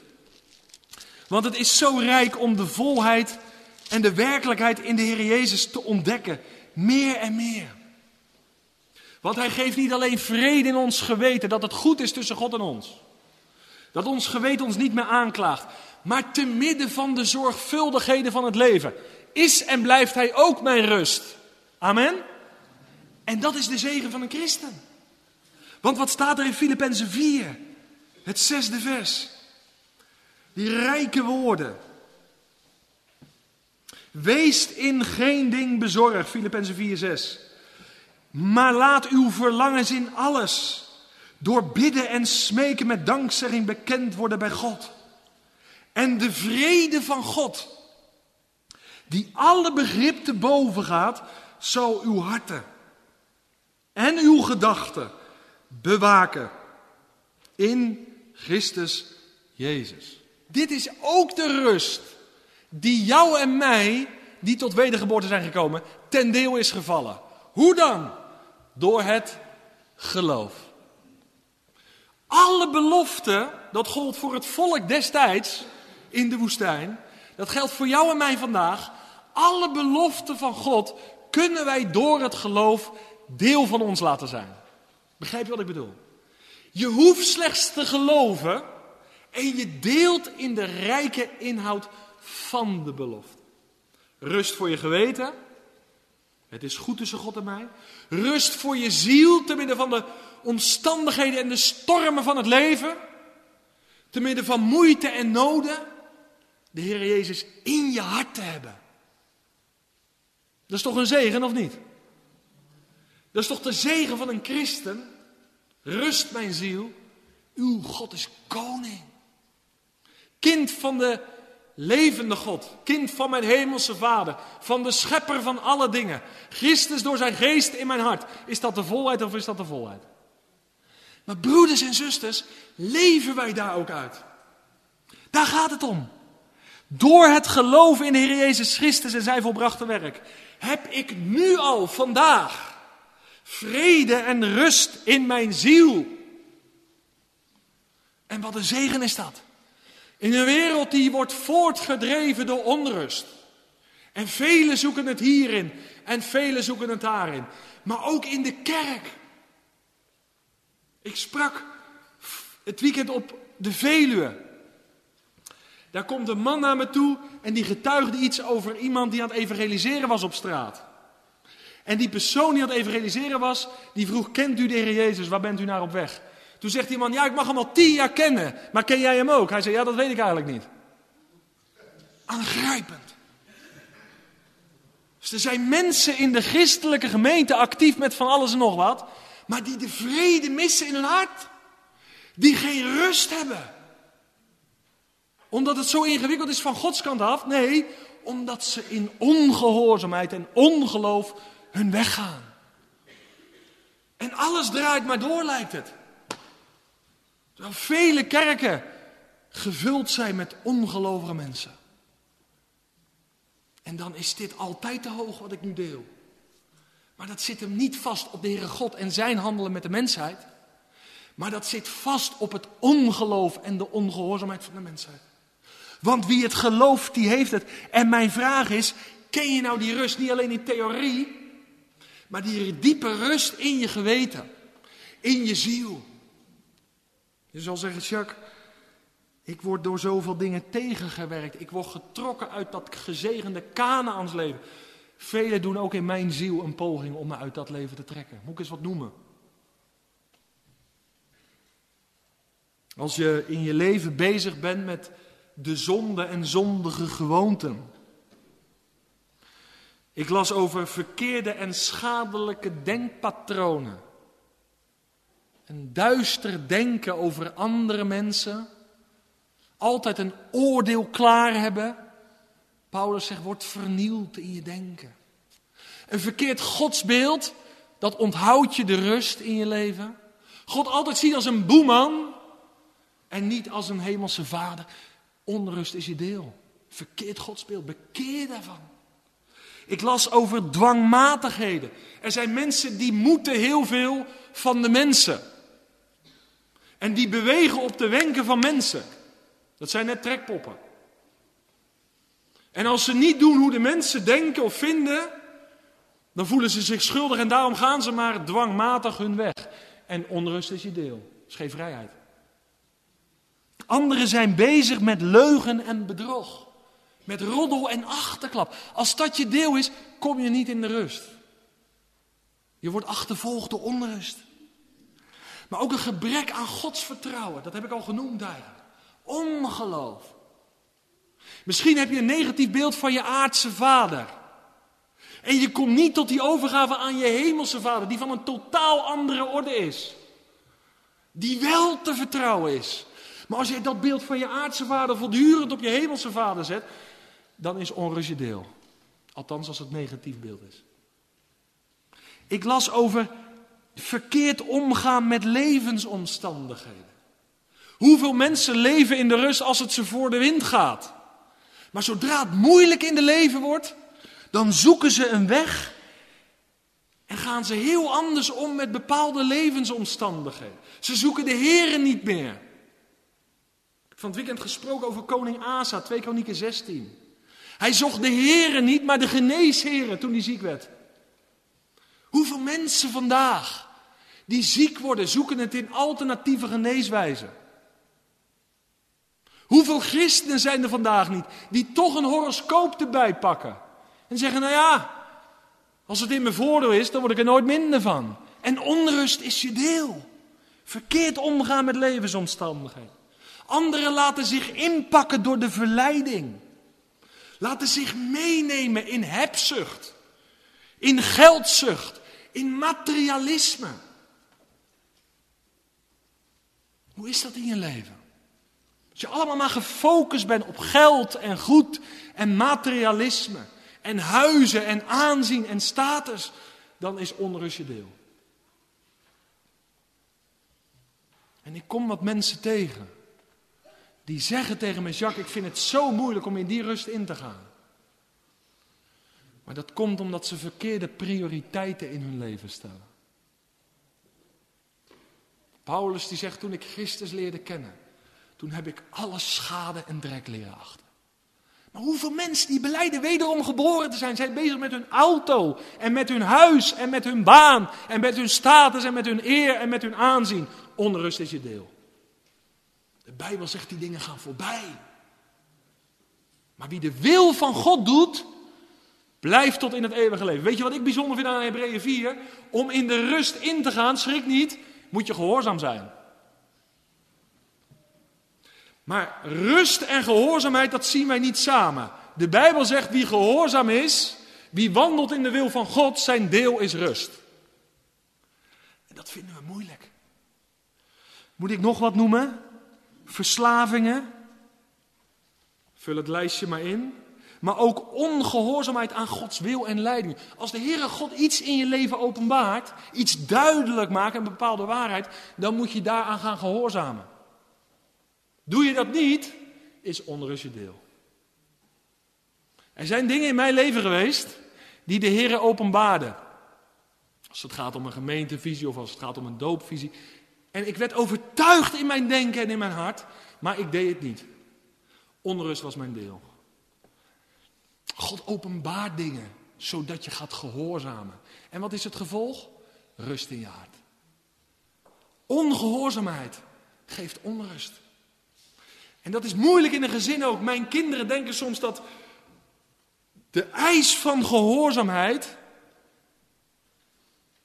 Speaker 1: Want het is zo rijk om de volheid en de werkelijkheid in de Heer Jezus te ontdekken. Meer en meer. Want Hij geeft niet alleen vrede in ons geweten, dat het goed is tussen God en ons. Dat ons geweten ons niet meer aanklaagt. Maar te midden van de zorgvuldigheden van het leven is en blijft Hij ook mijn rust. Amen. En dat is de zegen van een christen. Want wat staat er in Filippenzen 4? Het zesde vers. Die rijke woorden. Wees in geen ding bezorgd, Filippenzen 4, 6. Maar laat uw verlangens in alles, door bidden en smeken met dankzegging bekend worden bij God. En de vrede van God, die alle begrip te boven gaat, zal uw harten en uw gedachten bewaken in Christus Jezus. Dit is ook de rust die jou en mij, die tot wedergeboorte zijn gekomen, ten deel is gevallen. Hoe dan? Door het geloof. Alle beloften, dat gold voor het volk destijds in de woestijn, dat geldt voor jou en mij vandaag. Alle beloften van God kunnen wij door het geloof deel van ons laten zijn. Begrijp je wat ik bedoel? Je hoeft slechts te geloven en je deelt in de rijke inhoud van de belofte. Rust voor je geweten. Het is goed tussen God en mij. Rust voor je ziel te midden van de omstandigheden en de stormen van het leven. Te midden van moeite en noden. De Heer Jezus in je hart te hebben. Dat is toch een zegen of niet? Dat is toch de zegen van een christen? Rust mijn ziel, uw God is koning. Kind van de levende God, kind van mijn hemelse Vader, van de schepper van alle dingen. Christus door zijn geest in mijn hart. Is dat de volheid of is dat de volheid? Maar broeders en zusters, leven wij daar ook uit? Daar gaat het om. Door het geloven in de Heer Jezus Christus en zijn volbrachte werk heb ik nu al vandaag vrede en rust in mijn ziel. En wat een zegen is dat. In een wereld die wordt voortgedreven door onrust. En velen zoeken het hierin en velen zoeken het daarin. Maar ook in de kerk. Ik sprak het weekend op de Veluwe. Daar komt een man naar me toe en die getuigde iets over iemand die aan het evangeliseren was op straat. En die persoon die aan het evangeliseren was, die vroeg, kent u de Heer Jezus, waar bent u naar op weg? Toen zegt die man, ja ik mag hem al tien jaar kennen, maar ken jij hem ook? Hij zei, ja dat weet ik eigenlijk niet. Aangrijpend. Dus er zijn mensen in de christelijke gemeente actief met van alles en nog wat, maar die de vrede missen in hun hart. Die geen rust hebben. Omdat het zo ingewikkeld is van Gods kant af? Nee, omdat ze in ongehoorzaamheid en ongeloof hun weg gaan. En alles draait maar door, lijkt het. Terwijl vele kerken gevuld zijn met ongelovige mensen. En dan is dit altijd te hoog wat ik nu deel. Maar dat zit hem niet vast op de Heere God en zijn handelen met de mensheid. Maar dat zit vast op het ongeloof en de ongehoorzaamheid van de mensheid. Want wie het gelooft, die heeft het. En mijn vraag is, ken je nou die rust niet alleen in theorie, maar die diepe rust in je geweten, in je ziel? Je zal zeggen, Jacques, ik word door zoveel dingen tegengewerkt. Ik word getrokken uit dat gezegende Kanaans-leven. Velen doen ook in mijn ziel een poging om me uit dat leven te trekken. Moet ik eens wat noemen? Als je in je leven bezig bent met de zonde en zondige gewoonten. Ik las over verkeerde en schadelijke denkpatronen. Een duister denken over andere mensen. Altijd een oordeel klaar hebben. Paulus zegt, wordt vernield in je denken. Een verkeerd godsbeeld, dat onthoudt je de rust in je leven. God altijd zien als een boeman en niet als een hemelse vader. Onrust is je deel. Verkeerd godsbeeld, bekeer daarvan. Ik las over dwangmatigheden. Er zijn mensen die moeten heel veel van de mensen. En die bewegen op de wenken van mensen. Dat zijn net trekpoppen. En als ze niet doen hoe de mensen denken of vinden, dan voelen ze zich schuldig en daarom gaan ze maar dwangmatig hun weg. En onrust is je deel. Is geen vrijheid. Anderen zijn bezig met leugen en bedrog. Met roddel en achterklap. Als dat je deel is, kom je niet in de rust. Je wordt achtervolgd door onrust. Maar ook een gebrek aan godsvertrouwen. Dat heb ik al genoemd eigenlijk. Ongeloof. Misschien heb je een negatief beeld van je aardse vader. En je komt niet tot die overgave aan je hemelse vader, die van een totaal andere orde is. Die wel te vertrouwen is. Maar als je dat beeld van je aardse vader voortdurend op je hemelse vader zet, dan is onrust je deel. Althans als het negatief beeld is. Ik las over verkeerd omgaan met levensomstandigheden. Hoeveel mensen leven in de rust als het ze voor de wind gaat. Maar zodra het moeilijk in de leven wordt, dan zoeken ze een weg en gaan ze heel anders om met bepaalde levensomstandigheden. Ze zoeken de Heren niet meer. Ik van het weekend gesproken over koning Asa, 2 Kronieken 16. Hij zocht de Heren niet, maar de geneesheren toen hij ziek werd. Hoeveel mensen vandaag die ziek worden, zoeken het in alternatieve geneeswijzen. Hoeveel christenen zijn er vandaag niet die toch een horoscoop erbij pakken en zeggen, nou ja, als het in mijn voordeel is, dan word ik er nooit minder van. En onrust is je deel. Verkeerd omgaan met levensomstandigheden. Anderen laten zich inpakken door de verleiding. Laten zich meenemen in hebzucht, in geldzucht, in materialisme. Hoe is dat in je leven? Als je allemaal maar gefocust bent op geld en goed en materialisme en huizen en aanzien en status, dan is onrust je deel. En ik kom wat mensen tegen die zeggen tegen me, Jacques, ik vind het zo moeilijk om in die rust in te gaan. Maar dat komt omdat ze verkeerde prioriteiten in hun leven stellen. Paulus die zegt, toen ik Christus leerde kennen, toen heb ik alle schade en drek leren achten. Maar hoeveel mensen die beleiden wederom geboren te zijn, zijn bezig met hun auto en met hun huis en met hun baan en met hun status en met hun eer en met hun aanzien. Onrust is je deel. De Bijbel zegt die dingen gaan voorbij. Maar wie de wil van God doet, blijft tot in het eeuwige leven. Weet je wat ik bijzonder vind aan Hebreeën 4? Om in de rust in te gaan, schrik niet, moet je gehoorzaam zijn. Maar rust en gehoorzaamheid, dat zien wij niet samen. De Bijbel zegt, wie gehoorzaam is, wie wandelt in de wil van God, zijn deel is rust. En dat vinden we moeilijk. Moet ik nog wat noemen? Verslavingen. Vul het lijstje maar in. Maar ook ongehoorzaamheid aan Gods wil en leiding. Als de Heere God iets in je leven openbaart, iets duidelijk maakt, een bepaalde waarheid, dan moet je daaraan gaan gehoorzamen. Doe je dat niet, is onrust je deel. Er zijn dingen in mijn leven geweest die de Heer openbaarde. Als het gaat om een gemeentevisie of als het gaat om een doopvisie. En ik werd overtuigd in mijn denken en in mijn hart, maar ik deed het niet. Onrust was mijn deel. God openbaart dingen zodat je gaat gehoorzamen. En wat is het gevolg? Rust in je hart. Ongehoorzaamheid geeft onrust. En dat is moeilijk in een gezin ook. Mijn kinderen denken soms dat de eis van gehoorzaamheid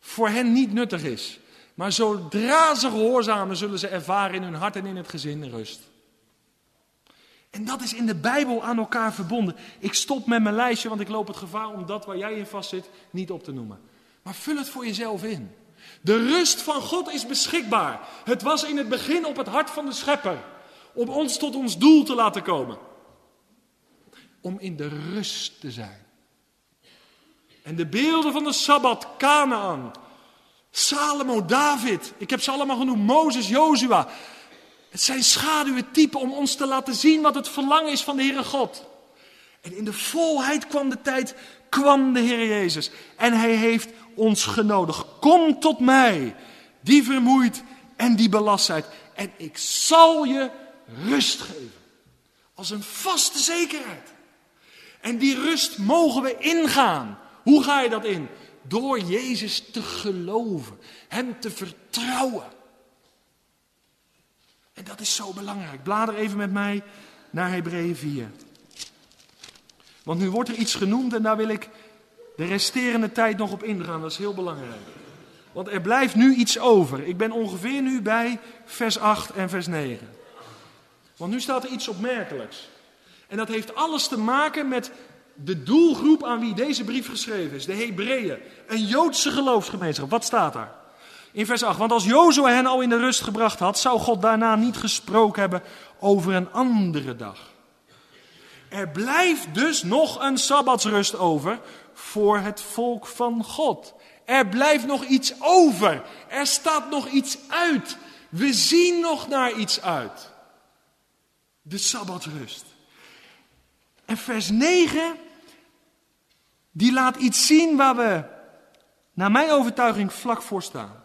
Speaker 1: voor hen niet nuttig is. Maar zodra ze gehoorzamen, zullen ze ervaren in hun hart en in het gezin rust. En dat is in de Bijbel aan elkaar verbonden. Ik stop met mijn lijstje, want ik loop het gevaar om dat waar jij in vast zit niet op te noemen. Maar vul het voor jezelf in. De rust van God is beschikbaar. Het was in het begin op het hart van de Schepper. Om ons tot ons doel te laten komen. Om in de rust te zijn. En de beelden van de Sabbat, Canaan, Salomo, David. Ik heb ze allemaal genoemd. Mozes, Jozua. Het zijn schaduwen typen om ons te laten zien wat het verlangen is van de Heere God. En in de volheid kwam de tijd, kwam de Heer Jezus. En hij heeft ons genodigd. Kom tot mij, die vermoeid en die belast zijt. En ik zal je rust geven. Als een vaste zekerheid. En die rust mogen we ingaan. Hoe ga je dat in? Door Jezus te geloven, Hem te vertrouwen. En dat is zo belangrijk. Blader even met mij naar Hebreeën 4. Want nu wordt er iets genoemd en daar wil ik de resterende tijd nog op ingaan. Dat is heel belangrijk. Want er blijft nu iets over. Ik ben ongeveer nu bij vers 8 en vers 9. Want nu staat er iets opmerkelijks. En dat heeft alles te maken met de doelgroep aan wie deze brief geschreven is, de Hebreeën, een Joodse geloofsgemeenschap. Wat staat daar? In vers 8, want als Jozua hen al in de rust gebracht had, zou God daarna niet gesproken hebben over een andere dag. Er blijft dus nog een sabbatsrust over voor het volk van God. Er blijft nog iets over. Er staat nog iets uit. We zien nog naar iets uit. De sabbatrust. En vers 9 die laat iets zien waar we, naar mijn overtuiging, vlak voor staan.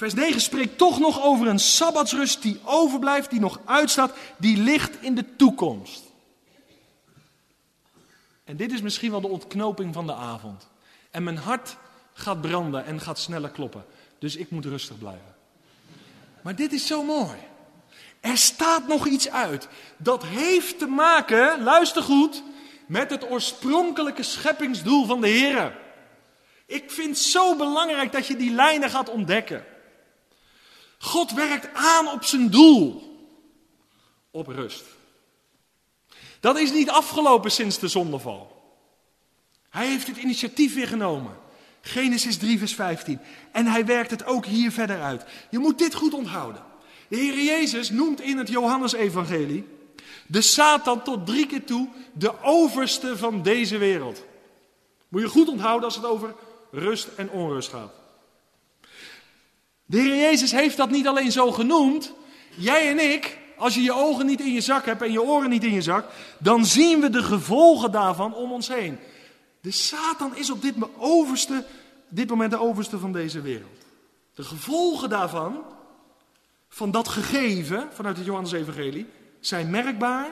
Speaker 1: Vers 9 spreekt toch nog over een sabbatsrust die overblijft, die nog uitstaat, die ligt in de toekomst. En dit is misschien wel de ontknoping van de avond. En mijn hart gaat branden en gaat sneller kloppen. Dus ik moet rustig blijven. Maar dit is zo mooi. Er staat nog iets uit. Dat heeft te maken, luister goed, met het oorspronkelijke scheppingsdoel van de Heer. Ik vind het zo belangrijk dat je die lijnen gaat ontdekken. God werkt aan op zijn doel. Op rust. Dat is niet afgelopen sinds de zondeval. Hij heeft het initiatief weer genomen. Genesis 3, vers 15. En hij werkt het ook hier verder uit. Je moet dit goed onthouden. De Heer Jezus noemt in het Johannesevangelie de Satan tot drie keer toe de overste van deze wereld. Moet je goed onthouden als het over rust en onrust gaat. De Heer Jezus heeft dat niet alleen zo genoemd. Jij en ik, als je je ogen niet in je zak hebt en je oren niet in je zak, dan zien we de gevolgen daarvan om ons heen. De Satan is op dit, overste, dit moment de overste van deze wereld. De gevolgen daarvan, van dat gegeven vanuit het Johannes-evangelie, zijn merkbaar,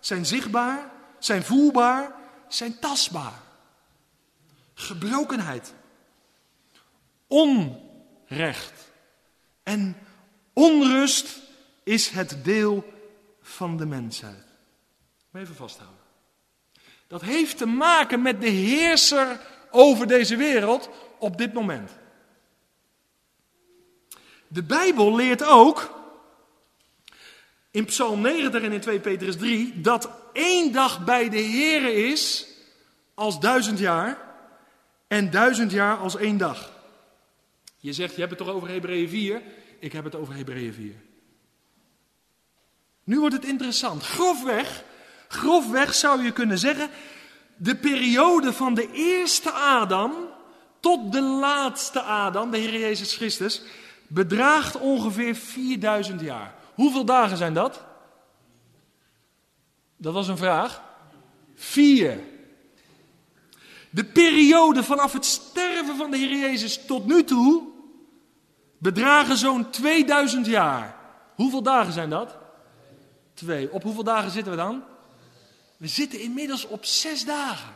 Speaker 1: zijn zichtbaar, zijn voelbaar, zijn tastbaar. Gebrokenheid, onrecht en onrust is het deel van de mensheid. Even vasthouden. Dat heeft te maken met de heerser over deze wereld op dit moment. De Bijbel leert ook in Psalm 90 en in 2 Petrus 3 dat één dag bij de Here is als duizend jaar en duizend jaar als één dag. Je zegt, je hebt het toch over Hebreeën 4? Ik heb het over Hebreeën 4. Nu wordt het interessant. Grofweg, grofweg zou je kunnen zeggen, de periode van de eerste Adam tot de laatste Adam, de Heer Jezus Christus, bedraagt ongeveer 4000 jaar. Hoeveel dagen zijn dat? Dat was een vraag. Vier. De periode vanaf het sterven van de Heer Jezus tot nu toe bedragen zo'n 2000 jaar. Hoeveel dagen zijn dat? 2. Op hoeveel dagen zitten we dan? We zitten inmiddels op zes dagen.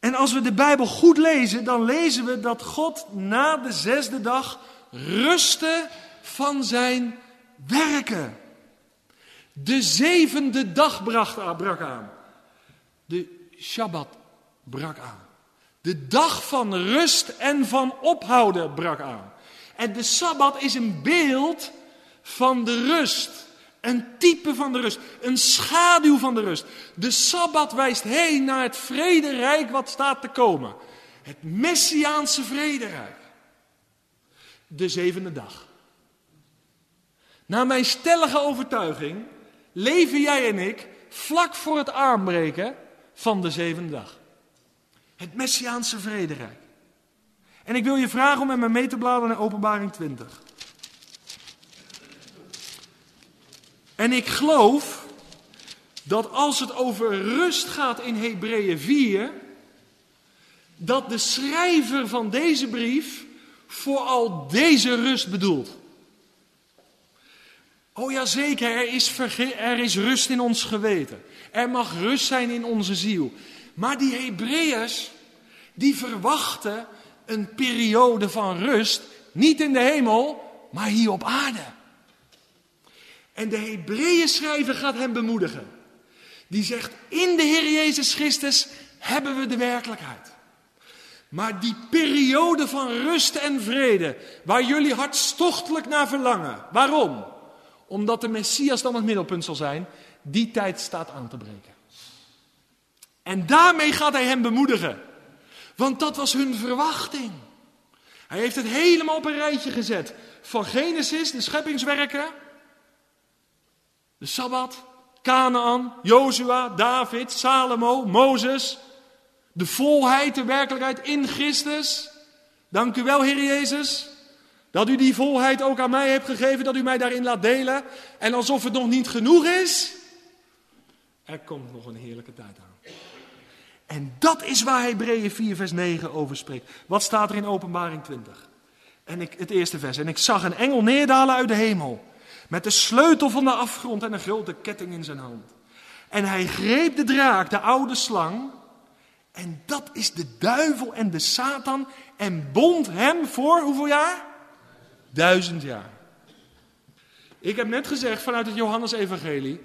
Speaker 1: En als we de Bijbel goed lezen, dan lezen we dat God na de zesde dag rustte van zijn werken. De zevende dag brak aan. De Shabbat brak aan. De dag van rust en van ophouden brak aan. En de Sabbat is een beeld van de rust. Een type van de rust. Een schaduw van de rust. De Sabbat wijst heen naar het vrederijk wat staat te komen. Het Messiaanse vrederijk. De zevende dag. Naar mijn stellige overtuiging leven jij en ik vlak voor het aanbreken van de zevende dag. Het Messiaanse vrederijk. En ik wil je vragen om met me mee te bladeren naar Openbaring 20. En ik geloof dat als het over rust gaat in Hebreeën 4, dat de schrijver van deze brief vooral deze rust bedoelt. Oh ja, zeker, er is, er is rust in ons geweten. Er mag rust zijn in onze ziel. Maar die Hebreeërs, die verwachten een periode van rust, niet in de hemel, maar hier op aarde. En de Hebreeën schrijver gaat hem bemoedigen. Die zegt, in de Heer Jezus Christus hebben we de werkelijkheid. Maar die periode van rust en vrede, waar jullie hartstochtelijk naar verlangen. Waarom? Omdat de Messias dan het middelpunt zal zijn, die tijd staat aan te breken. En daarmee gaat hij hem bemoedigen. Want dat was hun verwachting. Hij heeft het helemaal op een rijtje gezet. Van Genesis, de scheppingswerken, de Sabbat, Canaan, Jozua, David, Salomo, Mozes. De volheid, de werkelijkheid in Christus. Dank u wel, Heer Jezus. Dat u die volheid ook aan mij hebt gegeven, dat u mij daarin laat delen. En alsof het nog niet genoeg is, er komt nog een heerlijke tijd aan. En dat is waar Hebreeën 4, vers 9 over spreekt. Wat staat er in Openbaring 20? En ik, het eerste vers. En ik zag een engel neerdalen uit de hemel. Met de sleutel van de afgrond en een grote ketting in zijn hand. En hij greep de draak, de oude slang. En dat is de duivel en de Satan. En bond hem voor hoeveel jaar? Duizend jaar. Ik heb net gezegd vanuit het Johannesevangelie.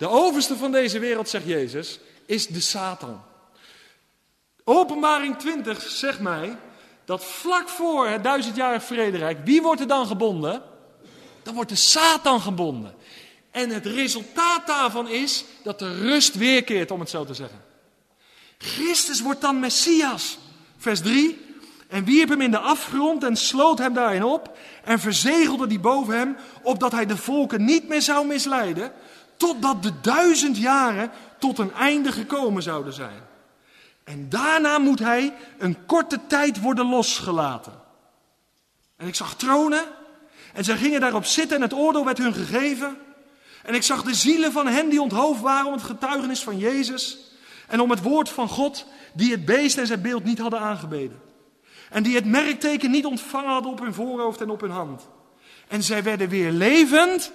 Speaker 1: De overste van deze wereld, zegt Jezus, is de Satan. Openbaring 20 zegt mij dat vlak voor het duizendjarig vrederijk, wie wordt er dan gebonden? Dan wordt de Satan gebonden. En het resultaat daarvan is dat de rust weerkeert, om het zo te zeggen. Christus wordt dan Messias. Vers 3. En wierp hem in de afgrond en sloot hem daarin op. En verzegelde die boven hem, opdat hij de volken niet meer zou misleiden. Totdat de duizend jaren tot een einde gekomen zouden zijn. En daarna moet hij een korte tijd worden losgelaten. En ik zag tronen. En zij gingen daarop zitten en het oordeel werd hun gegeven. En ik zag de zielen van hen die onthoofd waren om het getuigenis van Jezus. En om het woord van God, die het beest en zijn beeld niet hadden aangebeden. En die het merkteken niet ontvangen hadden op hun voorhoofd en op hun hand. En zij werden weer levend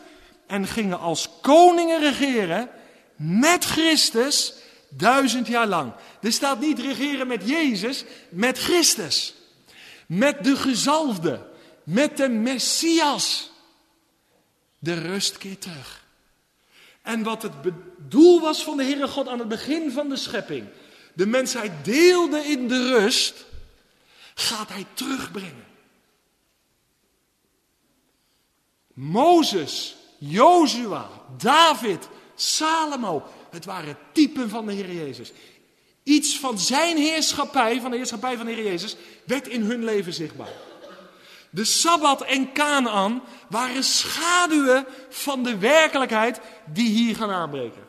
Speaker 1: en gingen als koningen regeren met Christus duizend jaar lang. Er staat niet regeren met Jezus, met Christus. Met de gezalfde, met de Messias. De rust keert terug. En wat het doel was van de Heere God aan het begin van de schepping. De mensheid deelde in de rust. Gaat hij terugbrengen. Mozes, Jozua, David, Salomo. Het waren typen van de Heer Jezus. Iets van zijn heerschappij, van de heerschappij van de Heer Jezus, werd in hun leven zichtbaar. De Sabbat en Canaan waren schaduwen van de werkelijkheid die hier gaan aanbreken.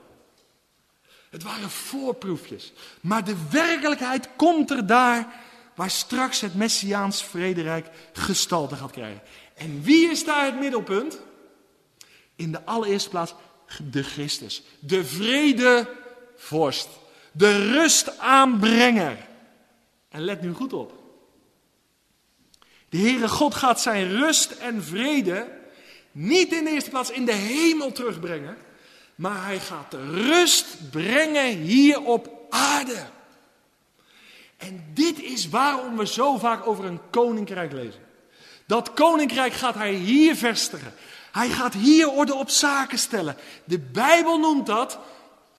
Speaker 1: Het waren voorproefjes. Maar de werkelijkheid komt er daar waar straks het Messiaans vrederijk gestalte gaat krijgen. En wie is daar het middelpunt? In de allereerste plaats de Christus. De vredevorst. De rustaanbrenger. En let nu goed op. De Heere God gaat zijn rust en vrede niet in de eerste plaats in de hemel terugbrengen, maar hij gaat de rust brengen hier op aarde. En dit is waarom we zo vaak over een koninkrijk lezen. Dat koninkrijk gaat hij hier vestigen. Hij gaat hier orde op zaken stellen. De Bijbel noemt dat,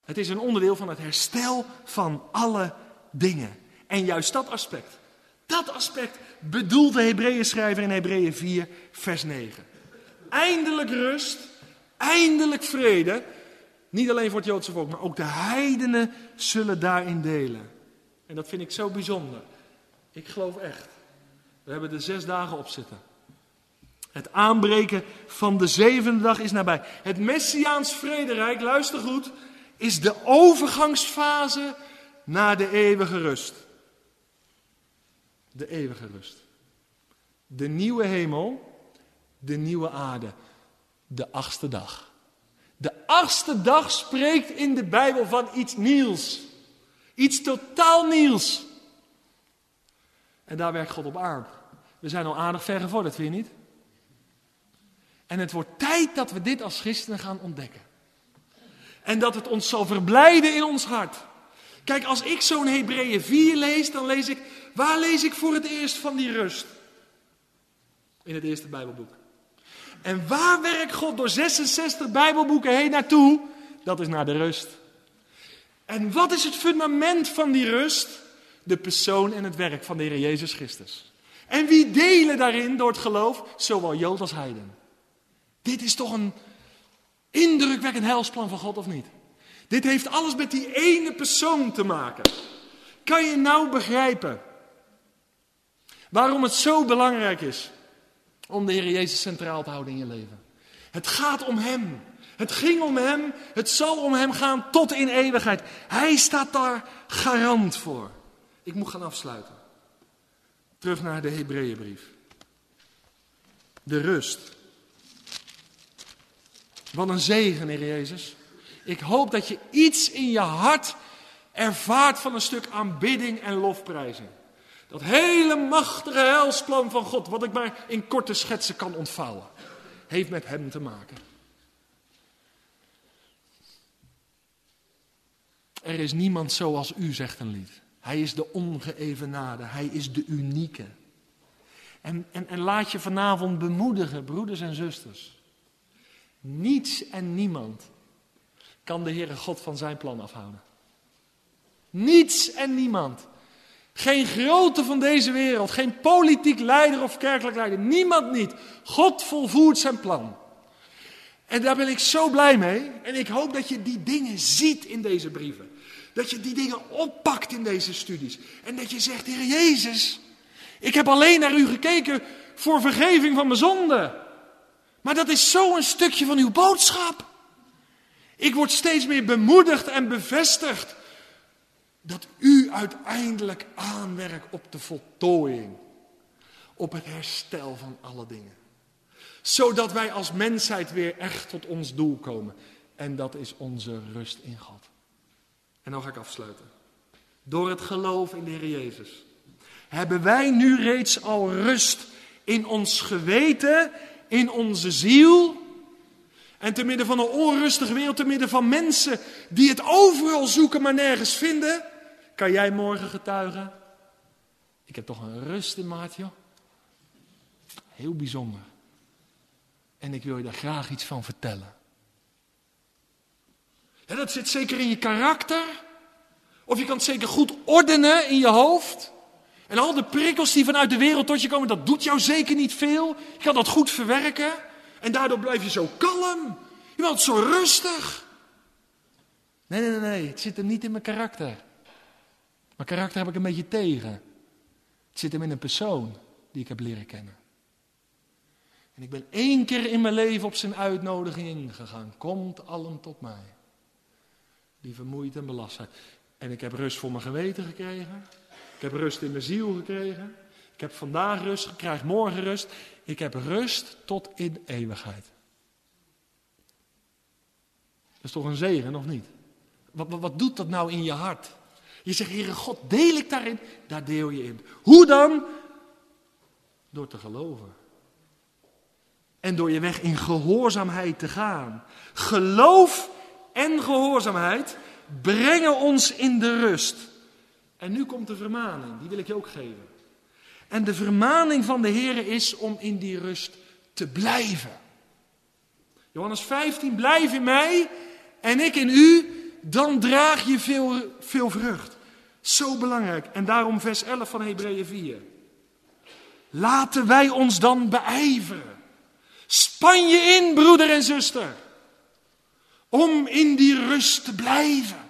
Speaker 1: het is een onderdeel van het herstel van alle dingen. En juist dat aspect, dat aspect bedoelt de Hebreeën schrijver in Hebreeën 4, vers 9. Eindelijk rust, eindelijk vrede. Niet alleen voor het Joodse volk, maar ook de heidenen zullen daarin delen. En dat vind ik zo bijzonder. Ik geloof echt. We hebben er zes dagen op zitten. Het aanbreken van de zevende dag is nabij. Het Messiaans vrederijk, luister goed, is de overgangsfase naar de eeuwige rust. De eeuwige rust. De nieuwe hemel, de nieuwe aarde, de achtste dag. De achtste dag spreekt in de Bijbel van iets nieuws. Iets totaal nieuws. En daar werkt God op aan. We zijn al aardig ver gevorderd, vind je niet? En het wordt tijd dat we dit als christenen gaan ontdekken. En dat het ons zal verblijden in ons hart. Kijk, als ik zo'n Hebreeën 4 lees, dan lees ik, waar lees ik voor het eerst van die rust? In het eerste Bijbelboek. En waar werkt God door 66 Bijbelboeken heen naartoe? Dat is naar de rust. En wat is het fundament van die rust? De persoon en het werk van de Heer Jezus Christus. En wie delen daarin door het geloof? Zowel Jood als Heiden. Dit is toch een indrukwekkend helsplan van God, of niet? Dit heeft alles met die ene persoon te maken. Kan je nou begrijpen waarom het zo belangrijk is om de Heer Jezus centraal te houden in je leven? Het gaat om Hem. Het ging om Hem. Het zal om Hem gaan tot in eeuwigheid. Hij staat daar garant voor. Ik moet gaan afsluiten. Terug naar de Hebreeënbrief. De rust. Wat een zegen, Heer Jezus. Ik hoop dat je iets in je hart ervaart van een stuk aanbidding en lofprijzing. Dat hele machtige helsplan van God, wat ik maar in korte schetsen kan ontvouwen, heeft met Hem te maken. Er is niemand zoals u, zegt een lied. Hij is de ongeëvenaarde, hij is de unieke. En, en, en laat je vanavond bemoedigen, broeders en zusters. Niets en niemand kan de Heere God van zijn plan afhouden. Niets en niemand. Geen grote van deze wereld, geen politiek leider of kerkelijk leider, niemand niet. God volvoert zijn plan. En daar ben ik zo blij mee. En ik hoop dat je die dingen ziet in deze brieven. Dat je die dingen oppakt in deze studies. En dat je zegt, Heer Jezus, ik heb alleen naar u gekeken voor vergeving van mijn zonde. Maar dat is zo een stukje van uw boodschap. Ik word steeds meer bemoedigd en bevestigd dat u uiteindelijk aanwerkt op de voltooiing, op het herstel van alle dingen. Zodat wij als mensheid weer echt tot ons doel komen. En dat is onze rust in God. En dan ga ik afsluiten. Door het geloof in de Heer Jezus hebben wij nu reeds al rust in ons geweten in onze ziel. En te midden van een onrustige wereld, te midden van mensen die het overal zoeken, maar nergens vinden, kan jij morgen getuigen. Ik heb toch een rust in maat, joh. Heel bijzonder. En ik wil je daar graag iets van vertellen. Dat zit zeker in je karakter. Of je kan het zeker goed ordenen in je hoofd. En al de prikkels die vanuit de wereld tot je komen, dat doet jou zeker niet veel. Je kan dat goed verwerken. En daardoor blijf je zo kalm. Je bent zo rustig. Nee, nee, nee, nee. Het zit hem niet in mijn karakter. Mijn karakter heb ik een beetje tegen. Het zit hem in een persoon die ik heb leren kennen. En ik ben één keer in mijn leven op zijn uitnodiging ingegaan. Komt allen tot mij. Die vermoeid en belast zijn. En ik heb rust voor mijn geweten gekregen. Ik heb rust in mijn ziel gekregen. Ik heb vandaag rust, ik krijg morgen rust. Ik heb rust tot in eeuwigheid. Dat is toch een zegen, of niet? Wat, wat, doet dat nou in je hart? Je zegt, Heere God, deel ik daarin? Daar deel je in. Hoe dan? Door te geloven. En door je weg in gehoorzaamheid te gaan. Geloof en gehoorzaamheid brengen ons in de rust. En nu komt de vermaning, die wil ik je ook geven. En de vermaning van de Heer is om in die rust te blijven. Johannes 15, blijf in mij en ik in u, dan draag je veel, veel vrucht. Zo belangrijk. En daarom vers 11 van Hebreeën 4. Laten wij ons dan beijveren. Span je in, broeder en zuster. Om in die rust te blijven.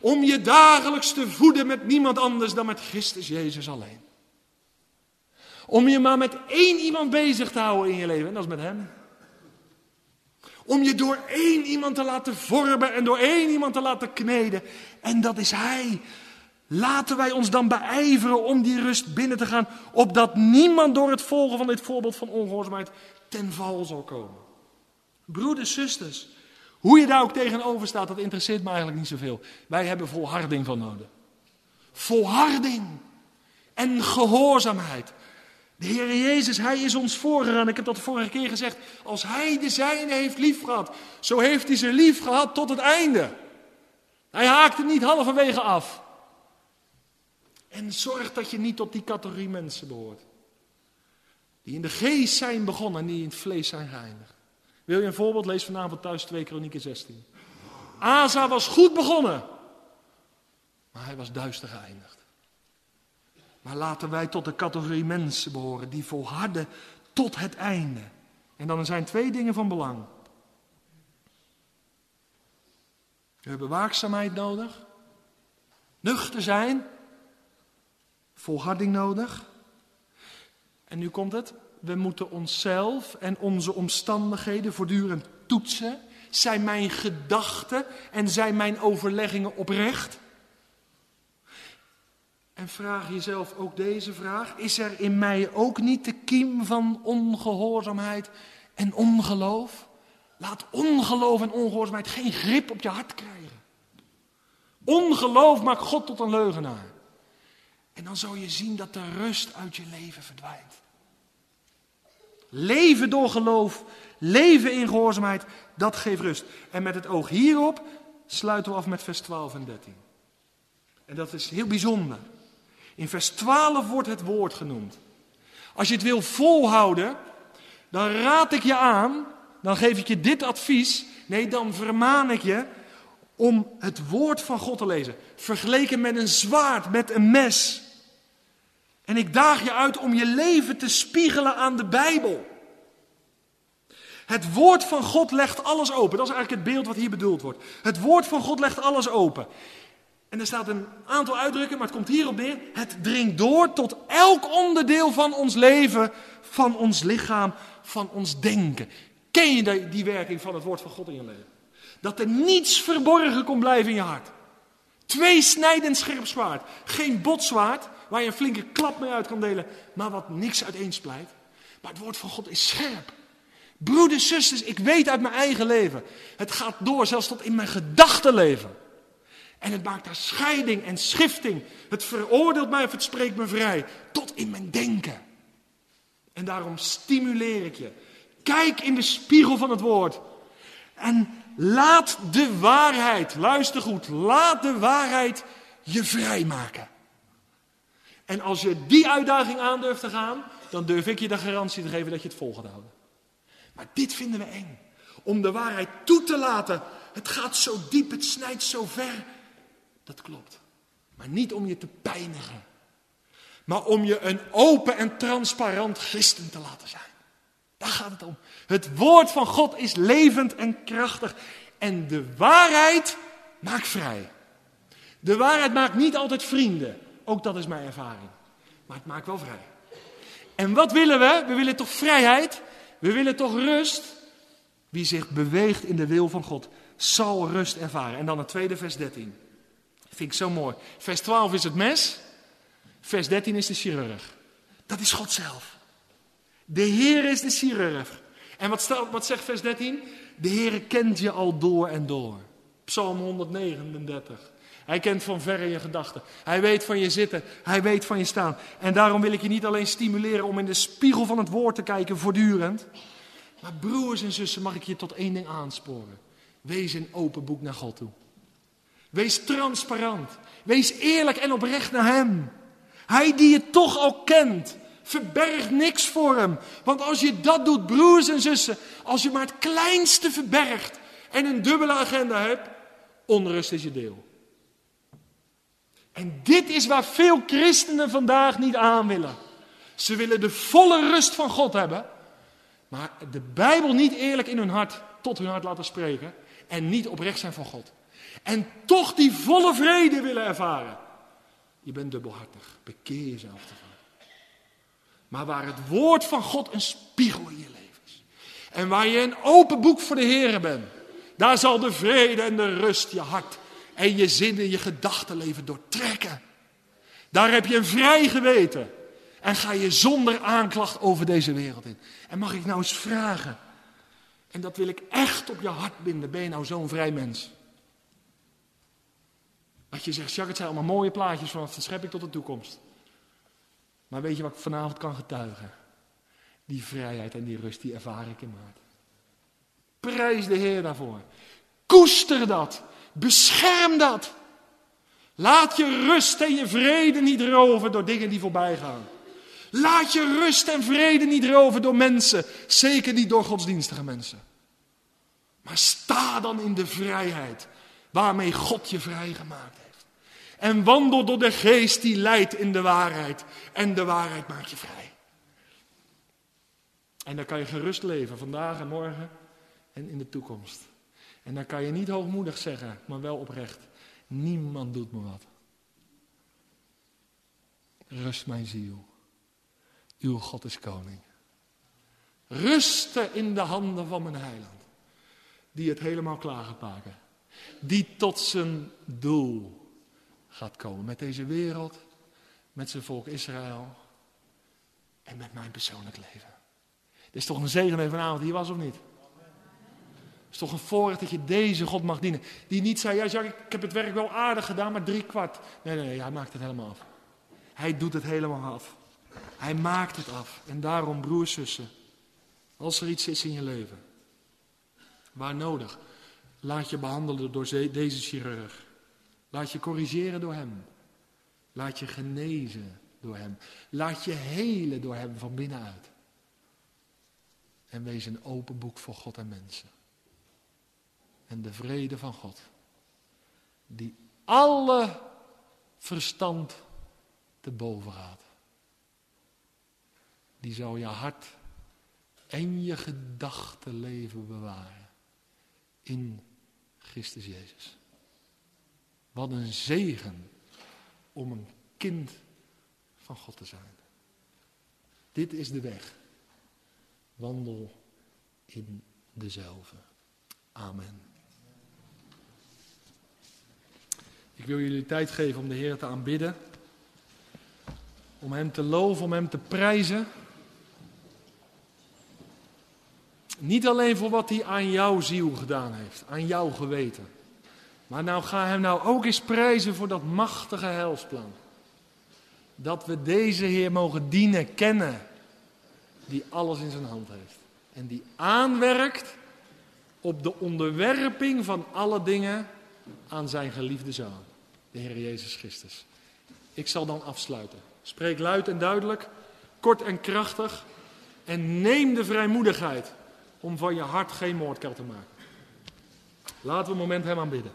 Speaker 1: Om je dagelijks te voeden met niemand anders dan met Christus Jezus alleen. Om je maar met één iemand bezig te houden in je leven, en dat is met Hem. Om je door één iemand te laten vormen en door één iemand te laten kneden. En dat is Hij. Laten wij ons dan beijveren om die rust binnen te gaan, opdat niemand door het volgen van dit voorbeeld van ongehoorzaamheid ten val zal komen. Broeders, zusters, hoe je daar ook tegenover staat, dat interesseert me eigenlijk niet zoveel. Wij hebben volharding van nodig. Volharding en gehoorzaamheid. De Heer Jezus, Hij is ons voorgegaan. Ik heb dat de vorige keer gezegd. Als Hij de zijne heeft lief gehad, zo heeft Hij ze lief gehad tot het einde. Hij haakte niet halverwege af. En zorg dat je niet tot die categorie mensen behoort. Die in de geest zijn begonnen en die in het vlees zijn geëindigd. Wil je een voorbeeld? Lees vanavond thuis 2 Kronieken 16. Asa was goed begonnen. Maar hij was duister geëindigd. Maar laten wij tot de categorie mensen behoren die volharden tot het einde. En dan zijn twee dingen van belang. We hebben waakzaamheid nodig. Nuchter zijn. Volharding nodig. En nu komt het. We moeten onszelf en onze omstandigheden voortdurend toetsen. Zijn mijn gedachten en zijn mijn overleggingen oprecht? En vraag jezelf ook deze vraag: is er in mij ook niet de kiem van ongehoorzaamheid en ongeloof? Laat ongeloof en ongehoorzaamheid geen grip op je hart krijgen. Ongeloof maakt God tot een leugenaar. En dan zal je zien dat de rust uit je leven verdwijnt. Leven door geloof, leven in gehoorzaamheid, dat geeft rust. En met het oog hierop sluiten we af met vers 12 en 13. En dat is heel bijzonder. In vers 12 wordt het woord genoemd. Als je het wil volhouden, dan raad ik je aan, dan geef ik je dit advies. Nee, dan vermaan ik je om het woord van God te lezen. Vergeleken met een zwaard, met een mes. En ik daag je uit om je leven te spiegelen aan de Bijbel. Het woord van God legt alles open. Dat is eigenlijk het beeld wat hier bedoeld wordt. Het woord van God legt alles open. En er staat een aantal uitdrukkingen, maar het komt hierop neer. Het dringt door tot elk onderdeel van ons leven, van ons lichaam, van ons denken. Ken je die werking van het woord van God in je leven? Dat er niets verborgen kon blijven in je hart. Twee snijdend scherp zwaard. Geen botzwaard, waar je een flinke klap mee uit kan delen, maar wat niks uiteensplijt. Maar het woord van God is scherp. Broeders, zusters, ik weet uit mijn eigen leven. Het gaat door, zelfs tot in mijn gedachtenleven. En het maakt daar scheiding en schifting. Het veroordeelt mij of het spreekt me vrij. Tot in mijn denken. En daarom stimuleer ik je. Kijk in de spiegel van het woord. En laat de waarheid, luister goed, laat de waarheid je vrijmaken. En als je die uitdaging aandurft te gaan, dan durf ik je de garantie te geven dat je het vol gaat houden. Maar dit vinden we eng. Om de waarheid toe te laten. Het gaat zo diep, het snijdt zo ver. Dat klopt. Maar niet om je te pijnigen. Maar om je een open en transparant christen te laten zijn. Daar gaat het om. Het woord van God is levend en krachtig. En de waarheid maakt vrij. De waarheid maakt niet altijd vrienden. Ook dat is mijn ervaring. Maar het maakt wel vrij. En wat willen we? We willen toch vrijheid? We willen toch rust? Wie zich beweegt in de wil van God, zal rust ervaren. En dan het tweede vers 13. Vind ik zo mooi. Vers 12 is het mes. Vers 13 is de chirurg. Dat is God zelf. De Heer is de chirurg. En wat, wat zegt vers 13? De Heer kent je al door en door. Psalm 139. Hij kent van verre je gedachten. Hij weet van je zitten. Hij weet van je staan. En daarom wil ik je niet alleen stimuleren om in de spiegel van het woord te kijken voortdurend. Maar broers en zussen mag ik je tot één ding aansporen. Wees een open boek naar God toe. Wees transparant. Wees eerlijk en oprecht naar Hem. Hij die je toch al kent. Verberg niks voor Hem. Want als je dat doet, broers en zussen, als je maar het kleinste verbergt en een dubbele agenda hebt, onrust is je deel. En dit is waar veel christenen vandaag niet aan willen. Ze willen de volle rust van God hebben, maar de Bijbel niet eerlijk in hun hart tot hun hart laten spreken en niet oprecht zijn van God. En toch die volle vrede willen ervaren. Je bent dubbelhartig. Bekeer jezelf ervan. Maar waar het woord van God een spiegel in je leven is. En waar je een open boek voor de Heer bent. Daar zal de vrede en de rust je hart en je zinnen, je gedachtenleven doortrekken. Daar heb je een vrij geweten. En ga je zonder aanklacht over deze wereld in. En mag ik nou eens vragen. En dat wil ik echt op je hart binden. Ben je nou zo'n vrij mens? Dat je zegt, Jacques, het zijn allemaal mooie plaatjes vanaf de schepping tot de toekomst. Maar weet je wat ik vanavond kan getuigen? Die vrijheid en die rust, die ervaar ik in maart. Prijs de Heer daarvoor. Koester dat. Bescherm dat. Laat je rust en je vrede niet roven door dingen die voorbij gaan. Laat je rust en vrede niet roven door mensen, zeker niet door godsdienstige mensen. Maar sta dan in de vrijheid waarmee God je vrijgemaakt heeft. En wandel door de geest die leidt in de waarheid. En de waarheid maakt je vrij. En dan kan je gerust leven, vandaag en morgen en in de toekomst. En dan kan je niet hoogmoedig zeggen, maar wel oprecht. Niemand doet me wat. Rust mijn ziel. Uw God is koning. Rusten in de handen van mijn heiland. Die het helemaal klaar gaat maken. Die tot zijn doel gaat komen. Met deze wereld, met zijn volk Israël en met mijn persoonlijk leven. Dit is toch een zegen vanavond hier was of niet? Het is toch een voorrecht dat je deze God mag dienen. Die niet zei, ja Jacques, ik heb het werk wel aardig gedaan, maar drie kwart. Nee, nee, nee, hij maakt het helemaal af. Hij doet het helemaal af. Hij maakt het af. En daarom, broers, zussen, als er iets is in je leven, waar nodig, laat je behandelen door deze chirurg. Laat je corrigeren door hem. Laat je genezen door hem. Laat je helen door hem van binnenuit. En wees een open boek voor God en mensen. En de vrede van God, die alle verstand te boven gaat, die zal je hart en je gedachtenleven bewaren in Christus Jezus. Wat een zegen om een kind van God te zijn. Dit is de weg. Wandel in dezelfde. Amen. Ik wil jullie tijd geven om de Heer te aanbidden. Om Hem te loven, om Hem te prijzen. Niet alleen voor wat Hij aan jouw ziel gedaan heeft, aan jouw geweten. Maar nou ga Hem nou ook eens prijzen voor dat machtige helsplan. Dat we deze Heer mogen dienen, kennen. Die alles in zijn hand heeft. En die aanwerkt op de onderwerping van alle dingen aan zijn geliefde zoon de Heer Jezus Christus. Ik zal dan afsluiten. Spreek luid en duidelijk, kort en krachtig. En neem de vrijmoedigheid om van je hart geen moordkel te maken. Laten we een moment hem aanbidden.